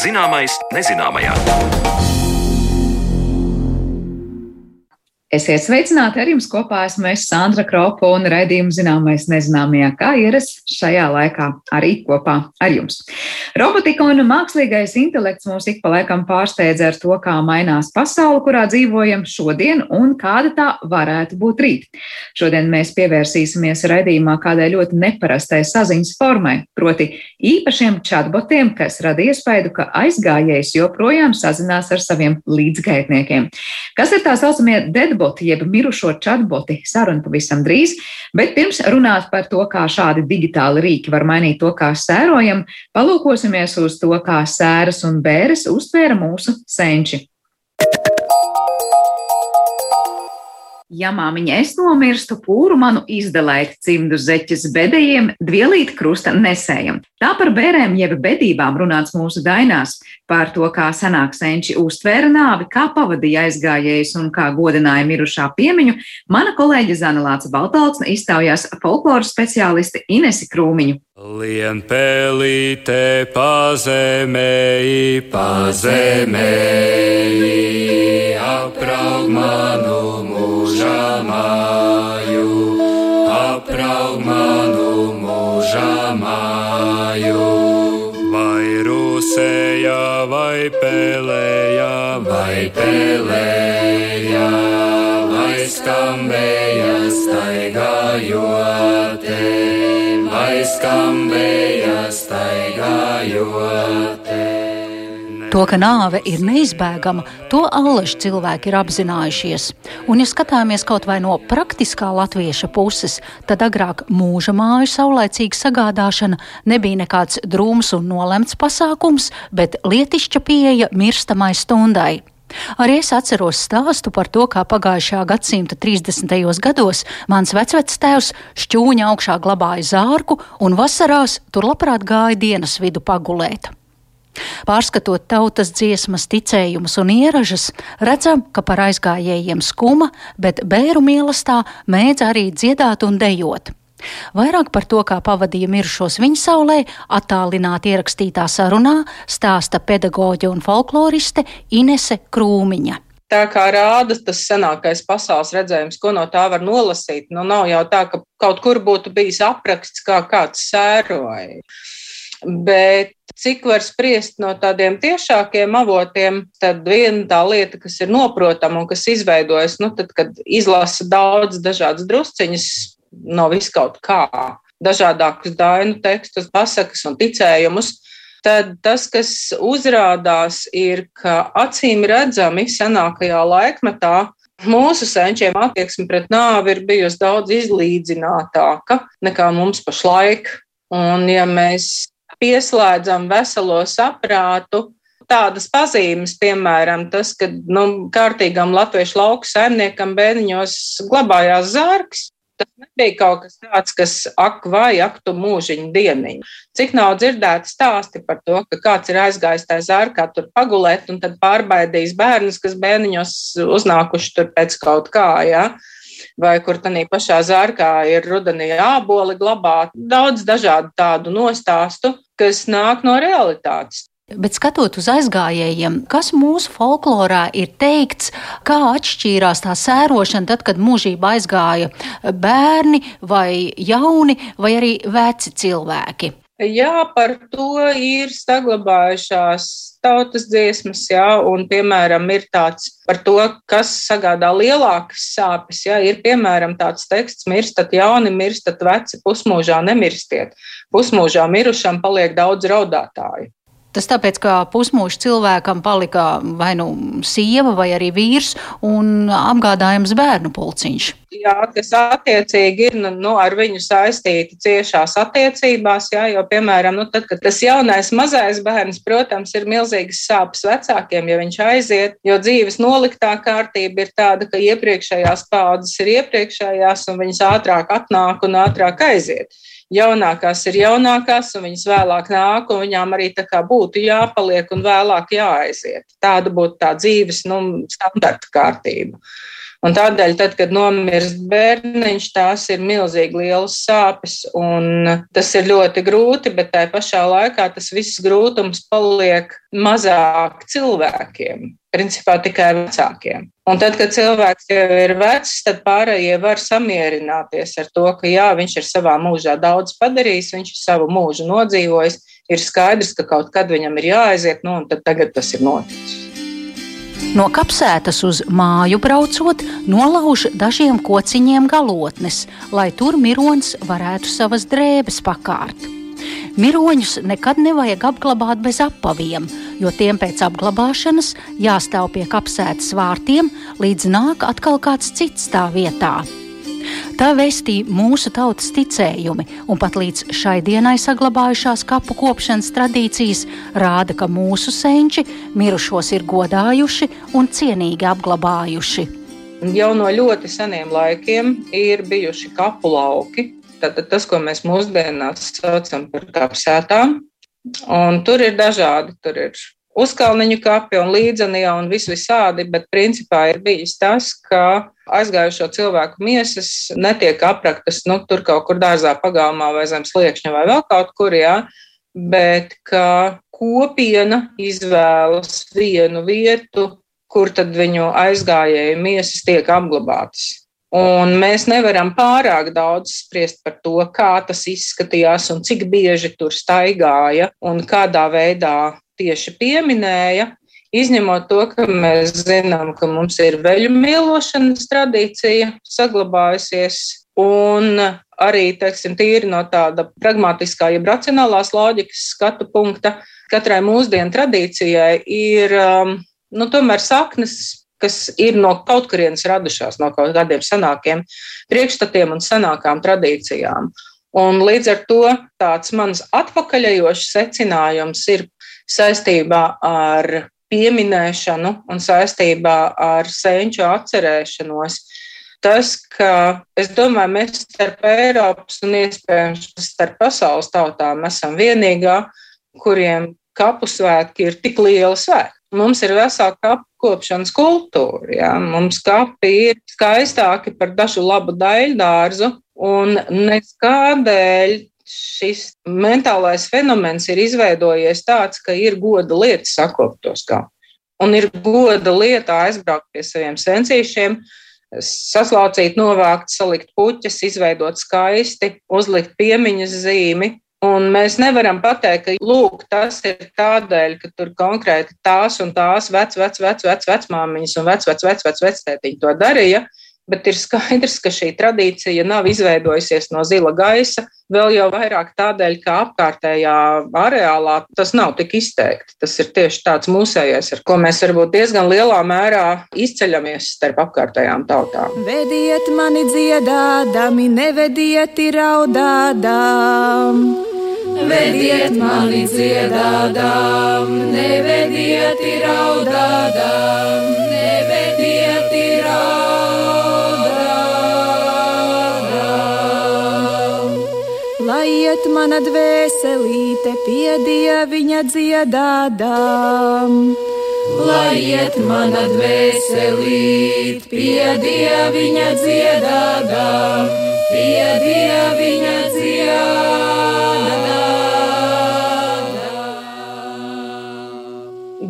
Zināmais nezināmajā. Esiet sveicināti ar jums kopā. Esmu es Sandra Kropa un raidījumu zināmais nezināmajā, kā ierasts šajā laikā arī kopā ar jums. Robotika un mākslīgais intelekts mūs ik pa laikam pārsteidz ar to, kā mainās pasaule, kurā dzīvojam šodien un kāda tā varētu būt rīt. Šodien mēs pievērsīsimies raidījumā kādai ļoti neparastai saziņas formai, proti īpašiem chatbotiem, kas rada iespēju, ka aizgājējs joprojām sazinās ar saviem līdzgaitniekiem. Kas ir tā saucamie dead chatboti, jeb mirušo chatboti, saruna pavisam drīz. Bet pirms runāt par to, kā šādi digitāli rīki var mainīt to, kā sērojam, palūkosimies uz to, kā sēras un bēres uztvēra mūsu senči. Ja māmiņa es nomirstu, pūru manu izdalēt cimdu zeķes bedējiem, dvielīt krusta nesējam. Tā par bērēm jeb bedībām runāts mūsu dainās, par to, kā senāk senči uztvēra nāvi, kā pavadīja aizgājējus un kā godināja mirušā piemiņu, mana kolēģe Zana Lāca Baltalksna iztaujās folkloras speciālisti Inesi Krūmiņu. Lien pelīte pazemēji, pazemēji, apraug manu mūža māju, apraug manu mūža māju. Vai rusēja, vai pelēja, vai pelēja, vai skambēja staigājot skambēja staigājot. To, ka nāve ir neizbēgama, to allaži cilvēki ir apzinājušies. Un, ja skatāmies kaut vai no praktiskā latvieša puses, tad agrāk mūža māju saulēcīga sagādāšana nebija nekāds drūms un nolemts pasākums, bet lietišķa pieeja mirstamai stundai. Arī es atceros stāstu par to, kā pagājušā gadsimta 30. gados mans vecvectēvs šķūņa augšā glabāja zārku un vasarās tur labprāt gāja dienas vidu pagulēt. Pārskatot tautas dziesmas, ticējumus un ieražas, redzam, ka par aizgājējiem skuma, bet bēru mīlestā mēdz arī dziedāt un dejot. Vairāk par to, kā pavadīja mirušos viņa saulē, attālināti ierakstītā sarunā stāsta pedagoģe un folkloriste Inese Krūmiņa. Tā kā rāda tas senākais pasaules redzējums, ko no tā var nolasīt, nu nav jau tā, ka kaut kur būtu bijis apraksts, kā kāds sēroja. Bet cik var spriest no tādiem tiešākiem avotiem, tad viena tā lieta, kas ir noprotama un kas izveidojas, nu, tad, kad izlasa daudz dažādas drusciņas no viskaut kā, dažādākus dainu tekstus, pasakas un ticējumus, tad tas, kas uzrādās, ir, ka acīm redzami senākajā laikmetā mūsu senčiem attieksme pret nāvi ir bijusi daudz izlīdzinātāka nekā mums pašlaik. Un, ja mēs pieslēdzam veselo saprātu, tādas pazīmes, piemēram, tas, ka nu, kārtīgam latviešu lauku saimniekam bērniņos glabājās zārks, Tas nebija kaut kas tāds, kas ak, vai ak, tu mūžiņu dieniņu. Cik nav dzirdēti stāsti par to, ka kāds ir aizgājis tajā zārkā tur pagulēt un tad pārbaidījis bērnus, kas bērniņos uznākuši tur pēc kaut kā, jā. Ja? Vai kur tādā pašā zārkā ir rudenī āboli glabāt. Daudz dažādu tādu nostāstu, kas nāk no realitātes. Bet skatot uz aizgājējiem, kas mūsu folklorā ir teikts, kā atšķīrās tā sērošana, tad, kad mūžībā aizgāja bērni vai jauni vai arī veci cilvēki? Jā, par to ir saglabājušās tautas dziesmas, jā, un, piemēram, ir tāds par to, kas sagādā lielākas sāpes. Jā, ir, piemēram, tāds teksts, mirstat jauni, mirstat veci, pusmūžā nemirstiet. Pusmūžā mirušam paliek daudz raudātāju. Tas tāpēc, ka pusmūža cilvēkam palika vai nu sieva, vai arī vīrs un apgādājams bērnu pulciņš. Jā, kas attiecīgi ir nu, nu, ar viņu saistīti ciešās attiecībās, jā, jo, piemēram, nu, tad, kad tas jaunais mazais bērns, protams, ir milzīgas sāpes vecākiem, ja viņš aiziet, jo dzīves noliktā kārtība ir tāda, ka iepriekšējās paudzes ir iepriekšējās un viņas ātrāk atnāk un ātrāk aiziet jaunākās ir jaunākās, un viņas vēlāk nāk, un viņām arī tā kā būtu jāpaliek un vēlāk jāaiziet. Tāda būtu tā dzīves nu, standarta kārtība. Un tādēļ, tad, kad nomirst bērniņš, tās ir milzīgi lielas sāpes, un tas ir ļoti grūti, bet tajā pašā laikā tas viss grūtums paliek mazāk cilvēkiem, principā tikai vecākiem. Un tad, kad cilvēks jau ir vecs, tad pārējie var samierināties ar to, ka jā, viņš ir savā mūžā daudz padarījis, viņš ir savu mūžu nodzīvojis, ir skaidrs, ka kaut kad viņam ir jāaiziet, nu, un tad tagad tas ir noticis. No kapsētas uz māju braucot, nolauž dažiem kociņiem galotnes, lai tur mirons varētu savas drēbes pakārt. Miroņus nekad nevajag apglabāt bez apaviem, jo tiem pēc apglabāšanas jāstāv pie kapsētas vārtiem, līdz nāk atkal kāds cits tā vietā. Tā vēstīja mūsu tautas ticējumi, un pat līdz šai dienai saglabājušās kapu kopšanas tradīcijas rāda, ka mūsu senči mirušos ir godājuši un cienīgi apglabājuši. Jau no ļoti seniem laikiem ir bijuši kapu lauki. Tātad tas, ko mēs mūsdienās saucam par kapsētām, un tur ir dažādi. Tur ir uzkalniņu kapi un līdzenija un vis visādi, bet principā ir bijis tas, ka aizgājušo cilvēku miesas netiek apraktas nu, tur kaut kur dārzā pagalmā vai zem sliekšņa vai vēl kaut kur, jā, bet ka kopiena izvēlas vienu vietu, kur tad viņu aizgājēju miesas tiek apglabātas. Un mēs nevaram pārāk daudz spriest par to, kā tas izskatījās un cik bieži tur staigāja un kādā veidā tieši pieminēja. Izņemot to, ka mēs zinām, ka mums ir veļu mīlošanas tradīcija saglabājusies, un arī teiksim, tīri no tāda pragmatiskā, jeb racionālās loģikas skatu punkta, katrai mūsdienu tradīcijai ir um, nu, tomēr saknes, kas ir no kaut kurienes radušās, no kaut kādiem senākiem priekšstatiem un senākām tradīcijām. Un līdz ar to tāds mans atpakaļejošs secinājums ir saistībā ar pieminēšanu un saistībā ar senču atcerēšanos. Tas, ka es domāju, mēs starp Eiropas un iespējams starp pasaules tautām esam vienīgā, kuriem kapu svētki ir tik liela svētki. Mums ir vesela kapu kopšanas kultūra. Ja? Mums kapi ir skaistāki par dažu labu daļdārzu, un neskādēļ šis mentālais fenomens ir izveidojies tāds, ka ir goda lieta sakopt tos kapus. Un ir goda lieta aizbraukt pie saviem sensīšiem, saslaucīt, novākt, salikt puķes, izveidot skaisti, uzlikt piemiņas zīmi. Un mēs nevaram pateikt, ka lūk, tas ir tādēļ, ka tur konkrēti tās un tās vec, vec, vec, vec, vecmāmiņas un vec, vec, vec, vec, vectētiņi to darīja bet ir skaidrs, ka šī tradīcija nav izveidojusies no zila gaisa. Vēl jau vairāk tādēļ, ka apkārtējā areālā tas nav tik izteikti. Tas ir tieši tāds mūsējais, ar ko mēs varbūt diezgan lielā mērā izceļamies starp apkārtējām tautām. Vediet mani dziedādami, nevediet raudādām. Vediet mani dziedādām, nevediet raudādām, iet mana dvēselīte pie dieviņa dziedādām. Lai iet mana dvēselīte pie dieviņa dziedādām, pie dieviņa dziedādām.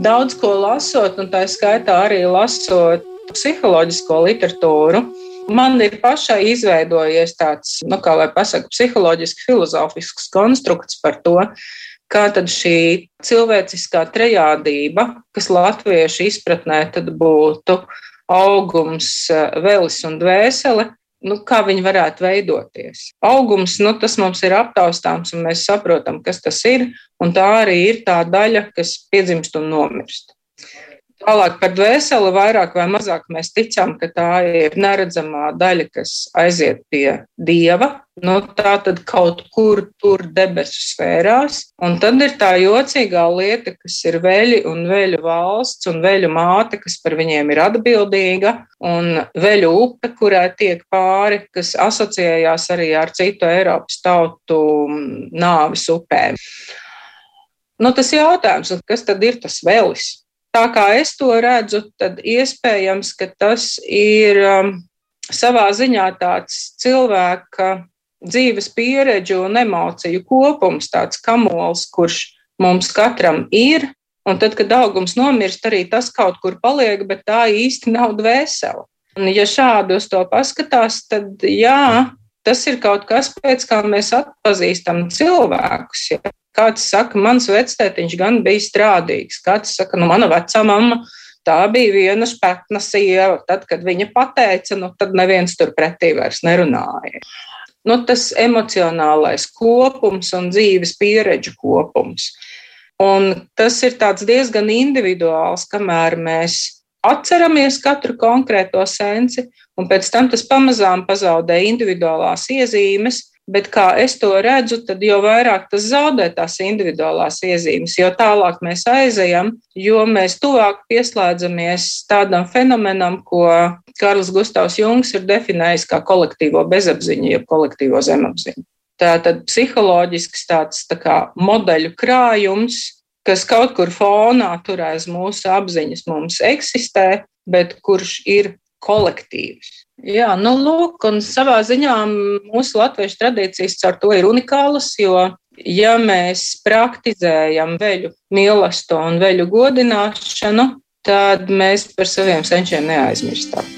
Daudz ko lasot, un tā skaitā arī lasot psiholoģisko literatūru, Man ir pašai izveidojies tāds, nu, kā lai pasaka, psiholoģiski filozofisks konstrukts par to, kā tad šī cilvēciskā trejādība, kas latviešu izpratnē tad būtu augums, vēlis un dvēsele, nu, kā viņi varētu veidoties. Augums, nu, tas mums ir aptaustāms, un mēs saprotam, kas tas ir, un tā arī ir tā daļa, kas piedzimst un nomirst. Tālāk par dvēseli vairāk vai mazāk mēs ticam, ka tā ir neredzamā daļa, kas aiziet pie dieva. Nu, tā tad kaut kur tur debesu sfērās. Un tad ir tā jocīgā lieta, kas ir veļi un veļu valsts un veļu māte, kas par viņiem ir atbildīga, un veļu upe, kurai tiek pāri, kas asociējās arī ar citu Eiropas tautu nāvis upēm. Nu, tas jautājums, kas tad ir tas vēlis? Tā kā es to redzu, tad iespējams, ka tas ir um, savā ziņā tāds cilvēka dzīves pieredžu un emociju kopums, tāds kamols, kurš mums katram ir. Un tad, kad augums nomirst, arī tas kaut kur paliek, bet tā īsti nav dvēsele. Un, ja šādi uz to paskatās, tad jā, tas ir kaut kas, pēc kā mēs atpazīstam cilvēkus. Ja. Kāds saka, mans vectētiņš gan bija strādīgs, kāds saka, nu, mana vecā mamma. Tā bija viena spētna sieva. Tad, kad viņa pateica, nu, tad neviens tur pretī vairs nerunāja nu, tas emocionālais kopums un dzīves pieredžu kopums. Un tas ir diezgan individuāls, kamēr mēs atceramies katru konkrēto sensi, un pēc tam tas pamazām pazaudē individuālās iezīmes, Bet kā es to redzu, tad jo vairāk tas zaudē tās individuālās iezīmes, jo tālāk mēs aizejam, jo mēs tuvāk pieslēdzamies tādam fenomenam, ko Karls Gustavs Jungs ir definējis kā kolektīvo bezapziņu, jeb kolektīvo zemapziņu. Tā tad psiholoģisks tāds tā kā modeļu krājums, kas kaut kur fonā tur aiz mūsu apziņas mums eksistē, bet kurš ir kolektīvs. Jā, nu, lūk, un savā ziņā mūsu latviešu tradīcijas ar to ir unikālas, jo, ja mēs praktizējam veļu mīlestību un veļu godināšanu, tad mēs par saviem senčiem neaizmirstam.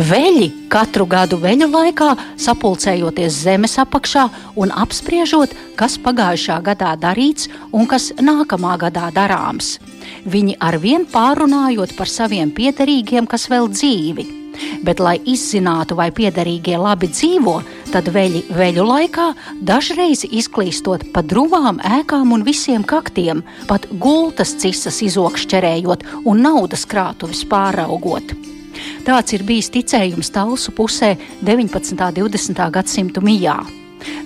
Veļi katru gadu veļu laikā sapulcējoties zemes apakšā un apspriežot, kas pagājušā gadā darīts un kas nākamā gadā darāms. Viņi arvien pārunājot par saviem piederīgiem, kas vēl dzīvi bet, lai izzinātu, vai piederīgie labi dzīvo, tad veļi veļu laikā dažreiz izklīstot pa drūmām ēkām un visiem kaktiem, pat gultas cisas izokšķerējot un naudas krātuvis pāraugot. Tāds ir bijis ticējums Talsu pusē 19. un 20. gadsimtu mijā.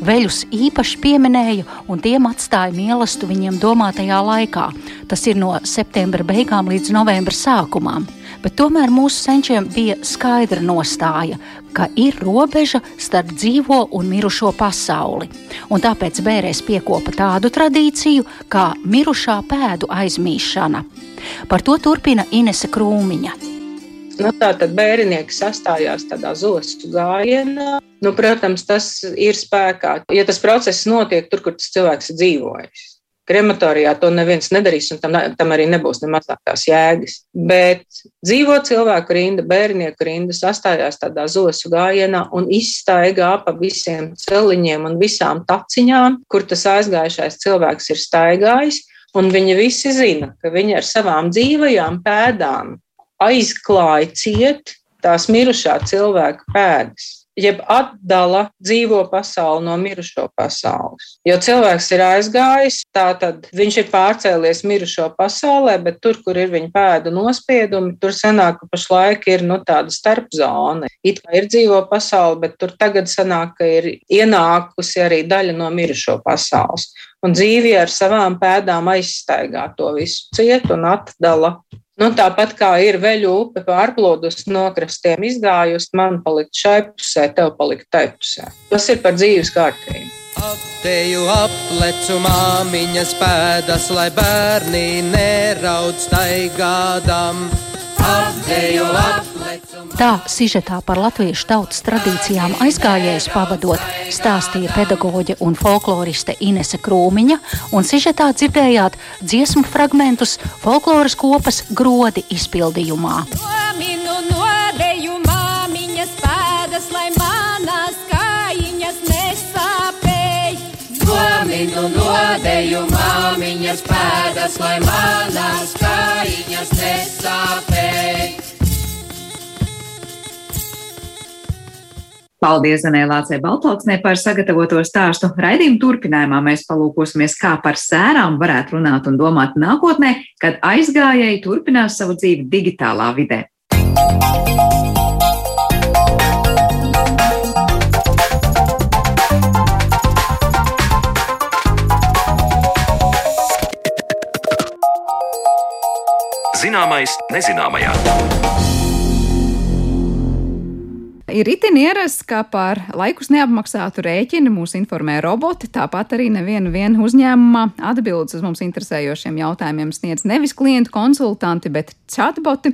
Veļus īpaši pieminēja un tiem atstāja mīlestību viņiem domātajā laikā. Tas ir no septembra beigām līdz novembra sākumam bet tomēr mūsu senčiem bija skaidra nostāja, ka ir robeža starp dzīvo un mirušo pasauli. Un tāpēc bērēs piekopa tādu tradīciju kā mirušā pēdu aizmīšana. Par to turpina Inese Krūmiņa. Nu, tā tad bērnieki sastājās tādā zosu gājienā. Nu, protams, tas ir spēkā. Ja tas process notiek tur, kur tas cilvēks ir dzīvojis, Krematorijā to neviens nedarīs, un tam, tam arī nebūs ne mazākās jēgas. Bet dzīvo cilvēku rinda, bērnieku rinda sastājās tādā zosu gājienā un izstaigā pa visiem celiņiem un visām taciņām, kur tas aizgājušais cilvēks ir staigājis. Un viņi visi zina, ka viņi ar savām dzīvajām pēdām aizklāja ciet tās mirušā cilvēka pēdas jeb atdala dzīvo pasauli no mirušo pasaules. Jo cilvēks ir aizgājis, tātad viņš ir pārcēlies mirušo pasaulē, bet tur, kur ir viņa pēdu nospiedumi, tur sanāk, ka pašlaik ir nu, tāda starpzona. It kā ir dzīvo pasaule, bet tur tagad sanāk, ka ir ienākusi arī daļa no mirušo pasaules. Un dzīve ar savām pēdām aizstaigā to visu ciet un atdala Nu, tāpat kā ir veļu upe pārplūdus no krastiem izgājusi, man palikt šai pusē, tev palikt tai pusē. Tas ir par dzīves kārtību. Apteju aplecu māmiņas pēdas, lai bērni neraud staigādām. Apteju aplecu. Tā sižetā par latviešu tautas tradīcijām aizgājējus pavadot stāstīja pedagoģe un folkloriste Inese Krūmiņa, un sižetā dzirdējāt dziesmu fragmentus folkloras kopas grodi izpildījumā. Nominu Nominu nodeju māmiņas pēdas, lai manās kājiņas nesāpēj. Paldies Zanē Lācē Baltalksnē par sagatavoto stāstu. Raidījuma turpinājumā mēs palūkosimies, kā par sērām varētu runāt un domāt nākotnē, kad aizgājēji turpinās savu dzīvi digitālā vidē. Zināmais nezināmajā. Ir itin ierasts, ka par laikus neapmaksātu rēķinu mūs informē roboti, tāpat arī neviena uzņēmumā atbildes uz mums interesējošiem jautājumiem sniedz nevis klientu konsultanti, bet chatboti.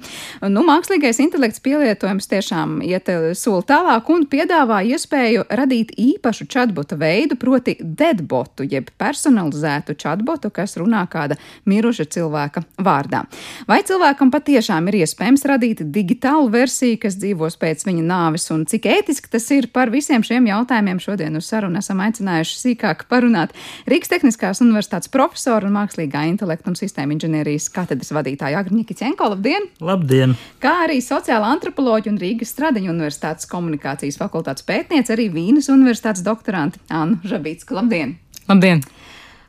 Nu, mākslīgais intelekts pielietojums tiešām iet eh, soli tālāk un piedāvā iespēju radīt īpašu chatbota veidu, proti deadbotu, jeb personalizētu chatbotu, kas runā kāda miruša cilvēka vārdā. Vai cilvēkam patiešām ir iespējams radīt digitālu versiju, kas dzīvos pēc viņa nāves? Un cik ētiski tas ir par visiem šiem jautājumiem šodien uz sarunu esam aicinājuši sīkāk parunāt Rīgas Tehniskās Universitātes profesoru un mākslīgā intelekta un sistēma inženierijas katedras vadītāju Agriņa Kicenko. Labdien! Labdien! Kā arī sociāla antropoloģija un Rīgas Stradiņa Universitātes komunikācijas fakultātes pētniece, arī Vīnas Universitātes doktoranti Annu Žabītsku. Labdien! Labdien!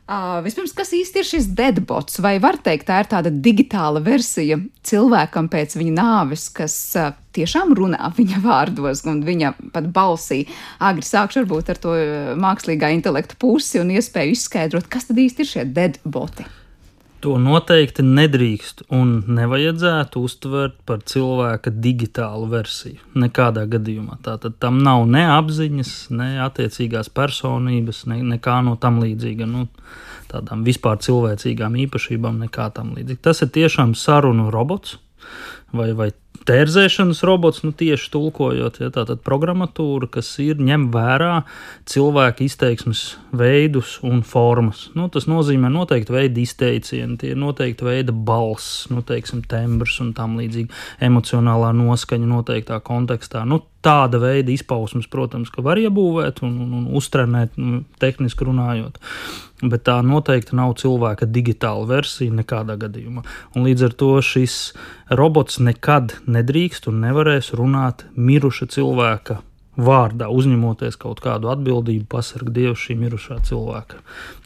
Uh, vispirms, kas īsti ir šis deadbots? Vai var teikt, tā ir tāda digitāla versija cilvēkam pēc viņa nāves, kas uh, tiešām runā viņa vārdos un viņa pat balsī? Agri sākšu varbūt ar to mākslīgā intelekta pusi un iespēju izskaidrot, kas tad īsti ir šie deadboti. To noteikti nedrīkst un nevajadzētu uztvert par cilvēka digitālu versiju. Nekādā gadījumā. Tātad tam nav ne apziņas, ne attiecīgās personības, ne, nekā no tam līdzīga. Nu, tādām vispār cilvēcīgām īpašībām, nekā tam līdzīga. Tas ir tiešām sarunu robots vai, vai tērzēšanas robots, nu tieši tulkojot, ja tātad programmatūra, kas ir ņem vērā cilvēka izteiksmes veidus un formas. Nu, tas nozīmē noteikti veida izteicieni, tie ir noteikti veida balss, nu, teiksim, tembrs un tam līdzīgi emocionālā noskaņa noteiktā kontekstā. Nu, tāda veida izpausmes, protams, ka var iebūvēt un, un, un uztrenēt, nu, tehniski runājot bet tā noteikti nav cilvēka digitāla versija nekādā gadījumā. Un līdz ar to šis robots nekad nedrīkst un nevarēs runāt miruša cilvēka vārdā, uzņemoties kaut kādu atbildību, pasargāt Dievu šī mirušā cilvēka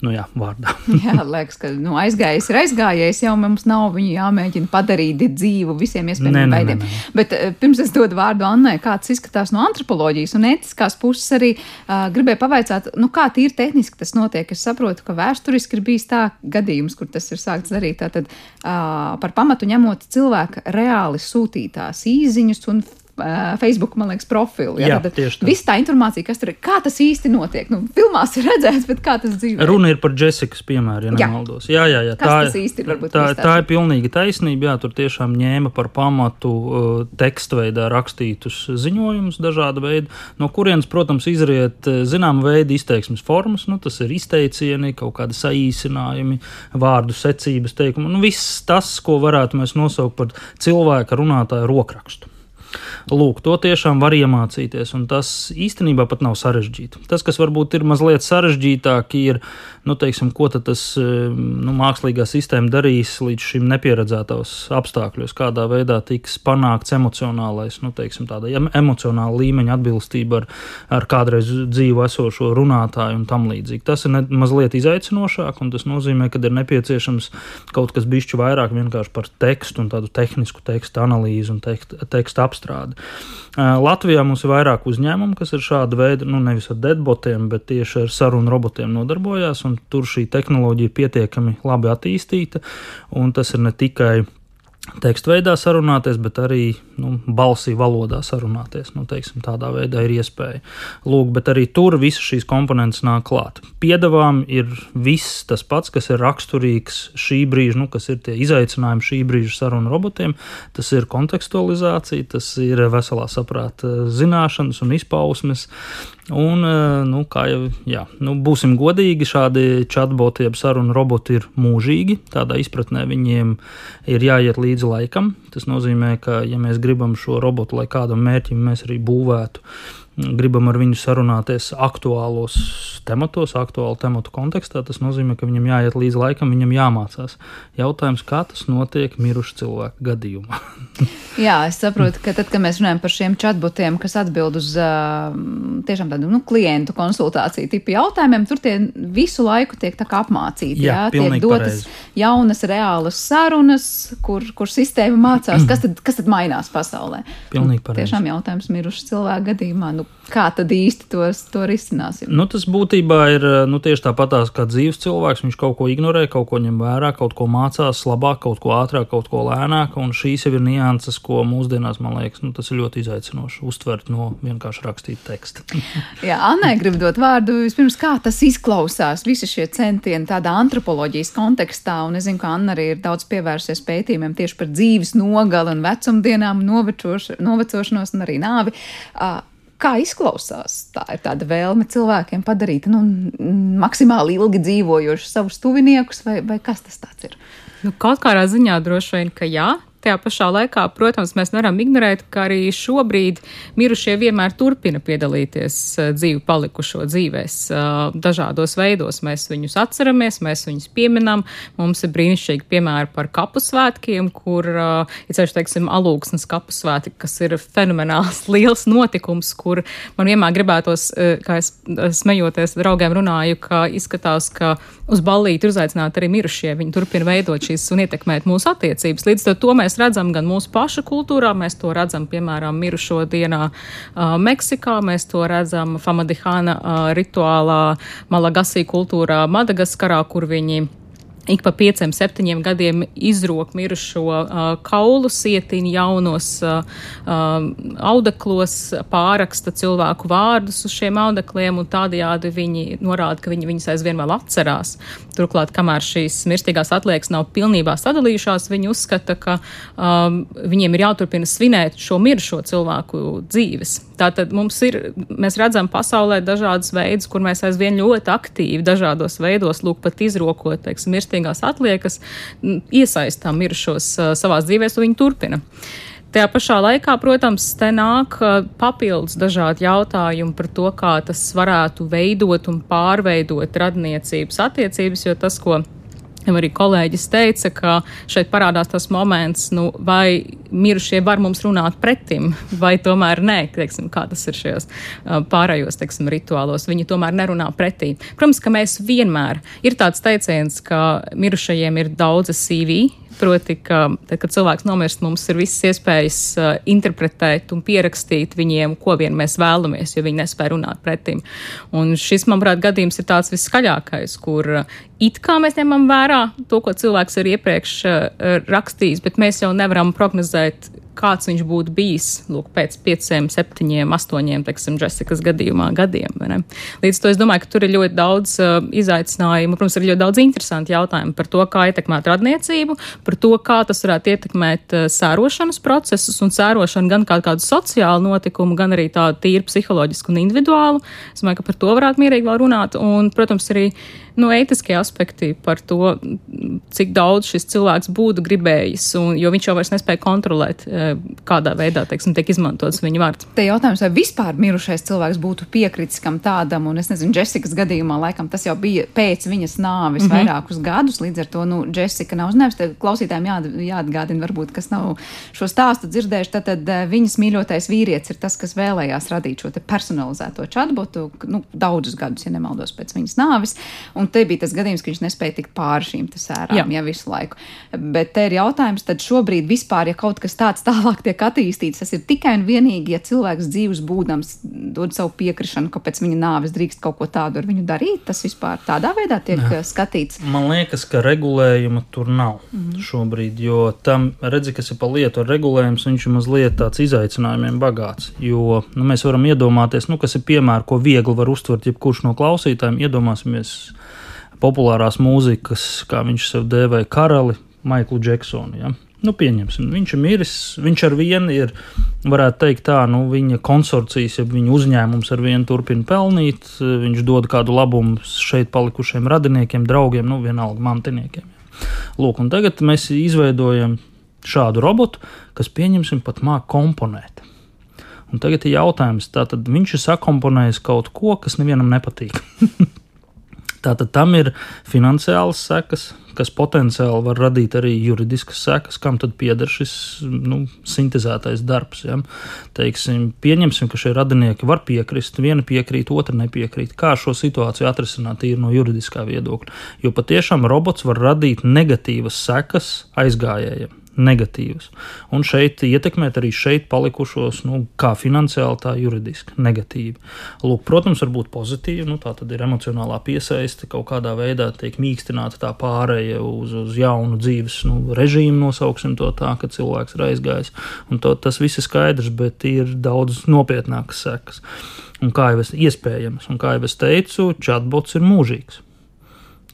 nu, jā, vārdā. jā, liekas, ka nu, aizgājējis ir aizgājējis, jau mums nav viņu jāmēģina padarīt dzīvu visiem iespējamiem veidiem. Bet eh, pirms es dodu vārdu Annai, kāds izskatās no antropoloģijas un etiskās puses, arī uh, gribēju pavaicāt, nu, kā tīri tehniski tas notiek. Es saprotu, ka vēsturiski ir bijis tā gadījums, kur tas ir sākts darīt. Tātad uh, par pamatu ņemot cilvēka reāli sūtītās īziņas un Facebook, man liekas, profilu. Jā, jā tad tieši tā. Viss tā informācija, kas tur ir, kā tas īsti notiek. Nu, filmās ir redzēts, bet kā tas dzīvo? Runa ir par Jessikas piemēru, ja nemaldos. Jā, jā, jā. Kas tā, tas īsti ir? Varbūt tā, tā ir pilnīgi taisnība. Jā, tur tiešām ņēma par pamatu uh, tekstu veidā rakstītus ziņojumus dažāda veida, no kurienes, protams, izriet zināma veida izteiksmes formas. Nu, tas ir izteicieni, kaut kādi saīsinājumi, vārdu secības teikumi. Nu, viss tas, ko varētu mēs nosaukt par cilvēka runātāju rokrakstu. Lūk, to tiešām var iemācīties, un tas īstenībā pat nav sarežģīti. Tas, kas varbūt ir mazliet sarežģītāk, ir, nu, teiksim, ko tas nu, mākslīgā sistēma darīs līdz šim nepieredzētos apstākļos, kādā veidā tiks panākts emocionālais, nu, teiksim, tāda emocionāla līmeņa atbilstība ar, ar kādreiz dzīvu esošo runātāju un tam līdzīgi. Tas ir ne, mazliet izaicinošāk, un tas nozīmē, ka ir nepieciešams kaut kas bišķi vairāk vienkārši par tekstu un tādu tehnisku tekstu analīzi un tekstu, tekstu apstrādi. Latvijā mums ir vairāk uzņēmumu, kas ir šāda veida, nu nevis ar deadbotiem, bet tieši ar sarunu robotiem nodarbojās, un tur šī tehnoloģija ir pietiekami labi attīstīta, un tas ir ne tikai tekstu veidā sarunāties, bet arī nu, balsī valodā sarunāties. Nu, teiksim, tādā veidā ir iespēja. Lūk, bet arī tur visas šīs komponentes nāk klāt. Piedāvām ir viss tas pats, kas ir raksturīgs šī brīža, nu, kas ir tie izaicinājumi šī brīža sarunu robotiem. Tas ir kontekstualizācija, tas ir veselā saprāta zināšanas un izpausmes, Un, eh, nu, kā jau jā, nu, būsim godīgi, šādi chatboti, jeb sarunu roboti ir mūžīgi. Tādā izpratnē viņiem ir jāiet līdzi laikam. Tas nozīmē, ka, ja mēs gribam šo robotu, lai kādam mērķim mēs arī būvētu, gribam ar viņu sarunāties aktuālos tematos, aktuālu tematu kontekstā, tas nozīmē, ka viņam jāiet līdz laikam, viņam jāmācās. Jautājums, kā tas notiek miruša cilvēka gadījumā? Jā, es saprotu, ka tad, kad mēs runājam par šiem chatbotiem, kas atbild uz tiešām tādu nu, klientu konsultāciju tipu jautājumiem, tur tie visu laiku tiek apmācīti. Jā, jā tiek dotas pareizi. jaunas, reālas sarunas, kur, kur sistēma mācās, kas tad, kas tad mainās pasaulē. Pilnīgi pareizi. Tiešām jautājums miruša cilvēka gadījumā. Nu, kā tad īsti tos, to risināsim? Nu, tas būtībā ir nu, tieši tāpatās kā dzīves cilvēks. Viņš kaut ko ignorē, kaut ko ņem vērā, kaut ko mācās labāk, kaut ko ātrāk, kaut ko lēnāk. Un šīs ir nianses, ko mūsdienās, man liekas, nu, tas ir ļoti izaicinoši uztvert no vienkārši rakstīta teksta. Jā, Annai grib dot vārdu vispirms, kā tas izklausās, visi šie centieni tādā antropoloģijas kontekstā. Un es zinu, ka Anna arī ir daudz pievērsies pētījumiem tieši par dzīves nogali un vecumdienām, novecošanos un arī nāvi. Uh, Kā izklausās? Tā ir tāda vēlme cilvēkiem padarīt nu, maksimāli ilgi dzīvojošus savus tuviniekus, vai, vai kas tas ir? Nu, kaut kādā ziņā droši vien, ka jā, tajā pašā laikā, protams, mēs nevaram ignorēt, ka arī šobrīd mirušie vienmēr turpina piedalīties eh, dzīvi palikušo dzīvēs eh, dažādos veidos. Mēs viņus atceramies, mēs viņus pieminam. Mums ir brīnišķīgi piemēri par kapu svētkiem, kur ir uh, ceļš, teiksim, alūksnes kapu svētki, kas ir fenomenāls liels notikums, kur man vienmēr gribētos, kā es smejoties draugiem runāju, ka izskatās, ka uz ballīti ir uzaicināti arī mirušie. Viņi turpina veidot šīs un ietekmēt mūsu attiecības. Līdz ar to mēs redzam gan mūsu pašu kultūrā, mēs to redzam, piemēram, mirušo dienā uh, Meksikā, mēs to redzam Famadihāna uh, rituālā, Malagasī kultūrā Madagaskarā, kur viņi ik pa pieciem, septiņiem gadiem izrok mirušo uh, kaulu sietiņu jaunos uh, uh, audeklos, pāraksta cilvēku vārdus uz šiem audekliem, un tādējādi viņi norāda, ka viņi viņus aizvien vēl atcerās. Turklāt, kamēr šīs mirstīgās atliekas nav pilnībā sadalījušās, viņi uzskata, ka um, viņiem ir jāturpina svinēt šo mirušo cilvēku dzīves. Tātad mums ir, mēs redzam pasaulē dažādas veidus, kur mēs aizvien ļoti aktīvi dažādos veidos, lūk, pat izrokot, teiksim, mirstīgās atliekas, iesaistām mirušos savās dzīvēs, un viņi turpina. Tajā pašā laikā, protams, te nāk papildus dažādi jautājumi par to, kā tas varētu veidot un pārveidot radniecības attiecības, jo tas, ko arī kolēģis teica, ka šeit parādās tas moments, nu, vai mirušie var mums runāt pretim, vai tomēr nē, teiksim, kā tas ir šajos pārējos teiksim, rituālos. Viņi tomēr nerunā pretī. Protams, ka mēs vienmēr ir tāds teiciens, ka mirušajiem ir daudzas CV, Proti, ka tad, kad cilvēks nomirst, mums ir visas iespējas uh, interpretēt un pierakstīt viņiem, ko vien mēs vēlamies, jo viņi nespēja runāt pretim. Un šis, manuprāt, gadījums ir tāds viskaļākais, kur uh, it kā mēs ņemam vērā to, ko cilvēks ir iepriekš uh, rakstījis, bet mēs jau nevaram prognozēt, kāds viņš būtu bijis lūk, pēc pieciem, septiņiem, astoņiem, teiksim, Jessikas gadījumā gadiem. Līdz to es domāju, ka tur ir ļoti daudz uh, izaicinājumu. Protams, ir ļoti daudz interesantu jautājumu par to, kā ietekmēt radniecību, par to, kā tas varētu ietekmēt uh, sērošanas procesus un sērošanu gan kā kādu sociālu notikumu, gan arī tādu tīri psiholoģisku un individuālu. Es domāju, ka par to varētu mierīgi vēl runāt. Un, protams, arī nu, etiskie aspekti par to, cik daudz šis cilvēks būtu gribējis, un, jo viņš jau vairs nespēja kontrolēt, e, kādā veidā teiksim, tiek izmantots viņa vārds. Te jautājums, vai vispār mirušais cilvēks būtu piekritis kam tādam, un es nezinu, Jessikas gadījumā laikam tas jau bija pēc viņas nāves mm -hmm. vairākus gadus, līdz ar to, nu, Jessica nav uzņēmusi, tad klausītājiem jā, jāatgādina, varbūt, kas nav šo stāstu dzirdējuši, tad, tad e, viņas mīļotais vīrietis ir tas, kas vēlējās radīt šo personalizēto chatbotu, nu, daudzus gadus, ja nemaldos, pēc viņas nāves. Un Un te bija tas gadījums, ka viņš nespēja tikt pāri šīm sērām jā. Jā, visu laiku. Bet te ir jautājums, tad šobrīd vispār, ja kaut kas tāds tālāk tiek attīstīts, tas ir tikai un vienīgi, ja cilvēks dzīves būdams dod savu piekrišanu, ka pēc viņa nāves drīkst kaut ko tādu ar viņu darīt. Tas vispār tādā veidā tiek Jā. skatīts. Man liekas, ka regulējuma tur nav mm -hmm. šobrīd, jo tam redzi, kas ir pa lietu ar regulējumu, viņš ir mazliet tāds izaicinājumiem bagāts. Jo nu, mēs varam iedomāties, nu, kas ir piemēra, ko viegli var uztvert jebkurš no klausītājiem. Iedomāsimies, populārās mūzikas, kā viņš sev dēvēja, karali Maiklu Džeksonu. Ja? Nu, pieņemsim, viņš ir miris. Viņš ar vienu ir, varētu teikt, tā, nu, viņa konsorcijas, ja viņa uzņēmums ar vienu turpina pelnīt. Viņš dod kādu labumu šeit palikušiem radiniekiem, draugiem, nu, vienalga mantiniekiem. Ja. Lūk, un tagad mēs izveidojam šādu robotu, kas, pieņemsim, pat māca komponēt. Un tagad ir jautājums, tātad viņš ir sakomponējis kaut ko, kas nevienam nepatīk. Tātad tam ir finansiāls sekas, kas potenciāli var radīt arī juridiskas sekas, kam tad pieder šis nu, sintēzētais darbs. Ja? Teiksim, pieņemsim, ka šie radinieki var piekrist, viena piekrīt, otra nepiekrīt. Kā šo situāciju atrisināt tīri no juridiskā viedokļa? Jo patiešām robots var radīt negatīvas sekas aizgājējiem. Negatīvas. Un šeit ietekmēt arī šeit palikušos, nu, kā finansiāli, tā juridiski negatīvi. Lūk, protams, var būt pozitīvi, nu, tā tad ir emocionālā piesaiste, kaut kādā veidā tiek mīkstināta tā pāreja uz, uz jaunu dzīves nu, režīmu, nosauksim to tā, ka cilvēks ir aizgājis. Un to, tas viss ir skaidrs, bet ir daudz nopietnākas sekas. Un kā jau es iespējams, un kā jau es teicu, chatbots ir mūžīgs.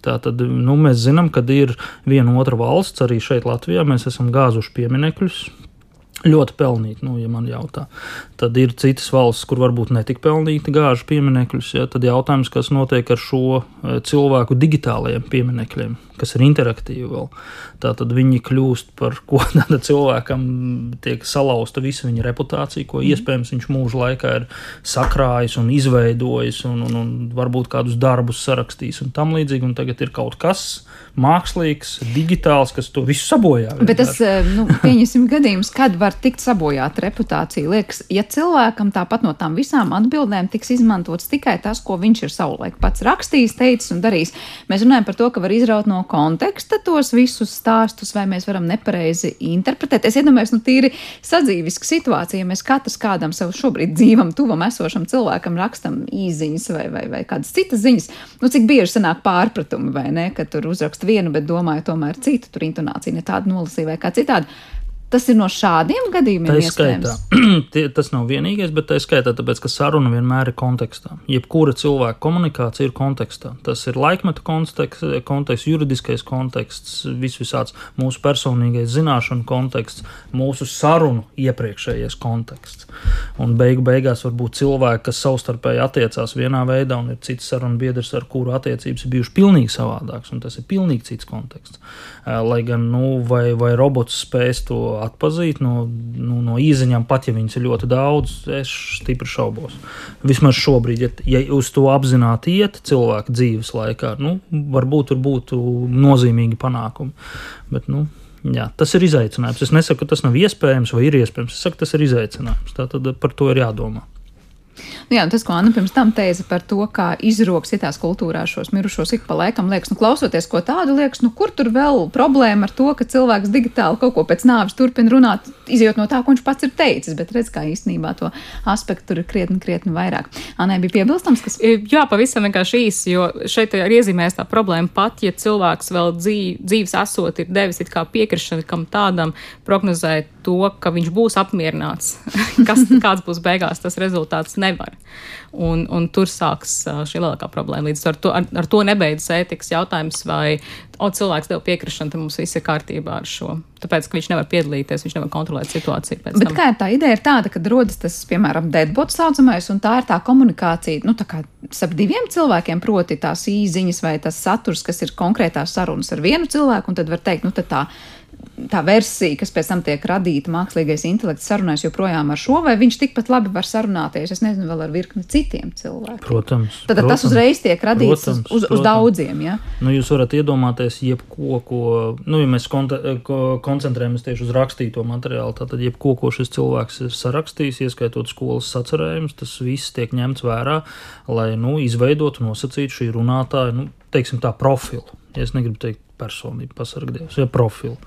Tātad nu, mēs zinām, ka ir viena otra valsts, arī šeit Latvijā mēs esam gāzuši pieminekļus. Ļoti pelnīti, nu, ja man jautā. Tad ir citas valstis, kur varbūt netik pelnīti gāžu pieminekļus. Ja? Tad jautājums, kas notiek ar šo eh, cilvēku digitālajiem pieminekļiem, kas ir interaktīvi vēl. Tātad viņi kļūst par ko tāda cilvēkam tiek salauzta visa viņa reputācija, ko iespējams viņš mūža laikā ir sakrājis un izveidojis, un, un, un varbūt kādus darbus sarakstījis un tam līdzīgi. Un tagad ir kaut kas mākslīgs, digitāls, kas to visu sabojā. Vienkārši. Bet tas, eh, nu, pieņemsim gadījumus, kad var tikt sabojāta reputācija. Liekas, ja cilvēkam tāpat no tām visām atbildēm tiks izmantots tikai tas, ko viņš ir savulaik pats rakstījis, teicis un darījis. Mēs runājam par to, ka var izraut no konteksta tos visus stāstus, vai mēs varam nepareizi interpretēt. Es iedomājos, nu, tīri sadzīviska situācija, ja mēs katrs kādam sev šobrīd dzīvam, tuvam esošam cilvēkam rakstam īziņas vai, vai, vai kādas citas ziņas, nu, cik bieži sanāk pārpratumi, vai ne, ka tur uzrakst rakstu vienu, bet domāju tomēr citu, tur intonācija ne tāda nolasīja vai kā citādi. Tas ir no šādiem gadījumiem. Tā skaitā. tas nav vienīgais, bet tā skaitā, tāpēc, ka saruna vienmēr ir kontekstā. Jebkura cilvēka komunikācija ir kontekstā. Tas ir laikmeta konteksts, konteksts juridiskais konteksts, vis visāds mūsu personīgais zināšanu konteksts, mūsu sarunu iepriekšējais konteksts. Un beigu beigās var būt cilvēki, kas savstarpēji attiecās vienā veidā, un ir cits sarunu biedrs, ar kuru attiecības ir bijušas pilnīgi savādākas, un tas ir pilnīgi cits konteksts. Lai gan, nu, vai, vai robots spēs to atpazīt no, nu, no īziņām, pat ja viņas ir ļoti daudz, es stipri šaubos. Vismaz šobrīd, ja, ja uz to apzināti iet cilvēka dzīves laikā, nu, varbūt tur būtu nozīmīgi panākumi. Bet, nu, Jā, tas ir izaicinājums. Es nesaku, ka tas nav iespējams vai ir iespējams. Es saku, tas ir izaicinājums. Tātad par to ir jādomā. Nu jā, tas, ko Anna pirms tam teica par to, kā izroks citās kultūrās šos mirušos ik pa laikam, liekas, nu, klausoties ko tādu, liekas, nu, kur tur vēl problēma ar to, ka cilvēks digitāli kaut ko pēc nāves turpina runāt, izjūt no tā, ko viņš pats ir teicis, bet redz, kā īstenībā to aspektu tur ir krietni, krietni vairāk. Anai bija piebilstams, kas. Jā, pavisam vienkārši īsi, jo šeit ir iezīmēs tā problēma pat, ja cilvēks vēl dzīv, dzīves esot ir devis it kā piekrišanu kam tādam prognozēt to, ka viņš būs apmierināts, kas, kāds būs beigās tas rezultāts nevar. Un, un tur sāks šī lielākā problēma. Līdz ar to, ar, ar to nebeidzas ētikas jautājums, vai o, cilvēks deva piekrišanu, tad mums viss ir kārtībā ar šo. Tāpēc, ka viņš nevar piedalīties, viņš nevar kontrolēt situāciju. Bet tam. kā ir tā ideja, ir tāda, ka rodas tas, piemēram, deadbots saucamais, un tā ir tā komunikācija, nu, tā kā starp diviem cilvēkiem, proti tās īziņas vai tas saturs, kas ir konkrētās sarunas ar vienu cilvēku, un tad var teikt, nu, tad tā tā versija, kas pēc tam tiek radīta mākslīgais intelekts, sarunājas joprojām ar šo, vai viņš tikpat labi var sarunāties, es nezinu, vēl ar virkni citiem cilvēkiem. Protams. Tad protams, tas uzreiz tiek radīts protams, uz, uz, uz daudziem. Ja? Nu, jūs varat iedomāties, jebko, ko, nu, ja mēs koncentrējamies tieši uz rakstīto materiālu, tad jebko, ko šis cilvēks ir sarakstījis, ieskaitot skolas sacerējumus, tas viss tiek ņemts vērā, lai nu, izveidotu, nosacītu šī runātāja, nu, teiksim tā, profilu. Es negribu teikt personību, pasargdievs, ja profilu.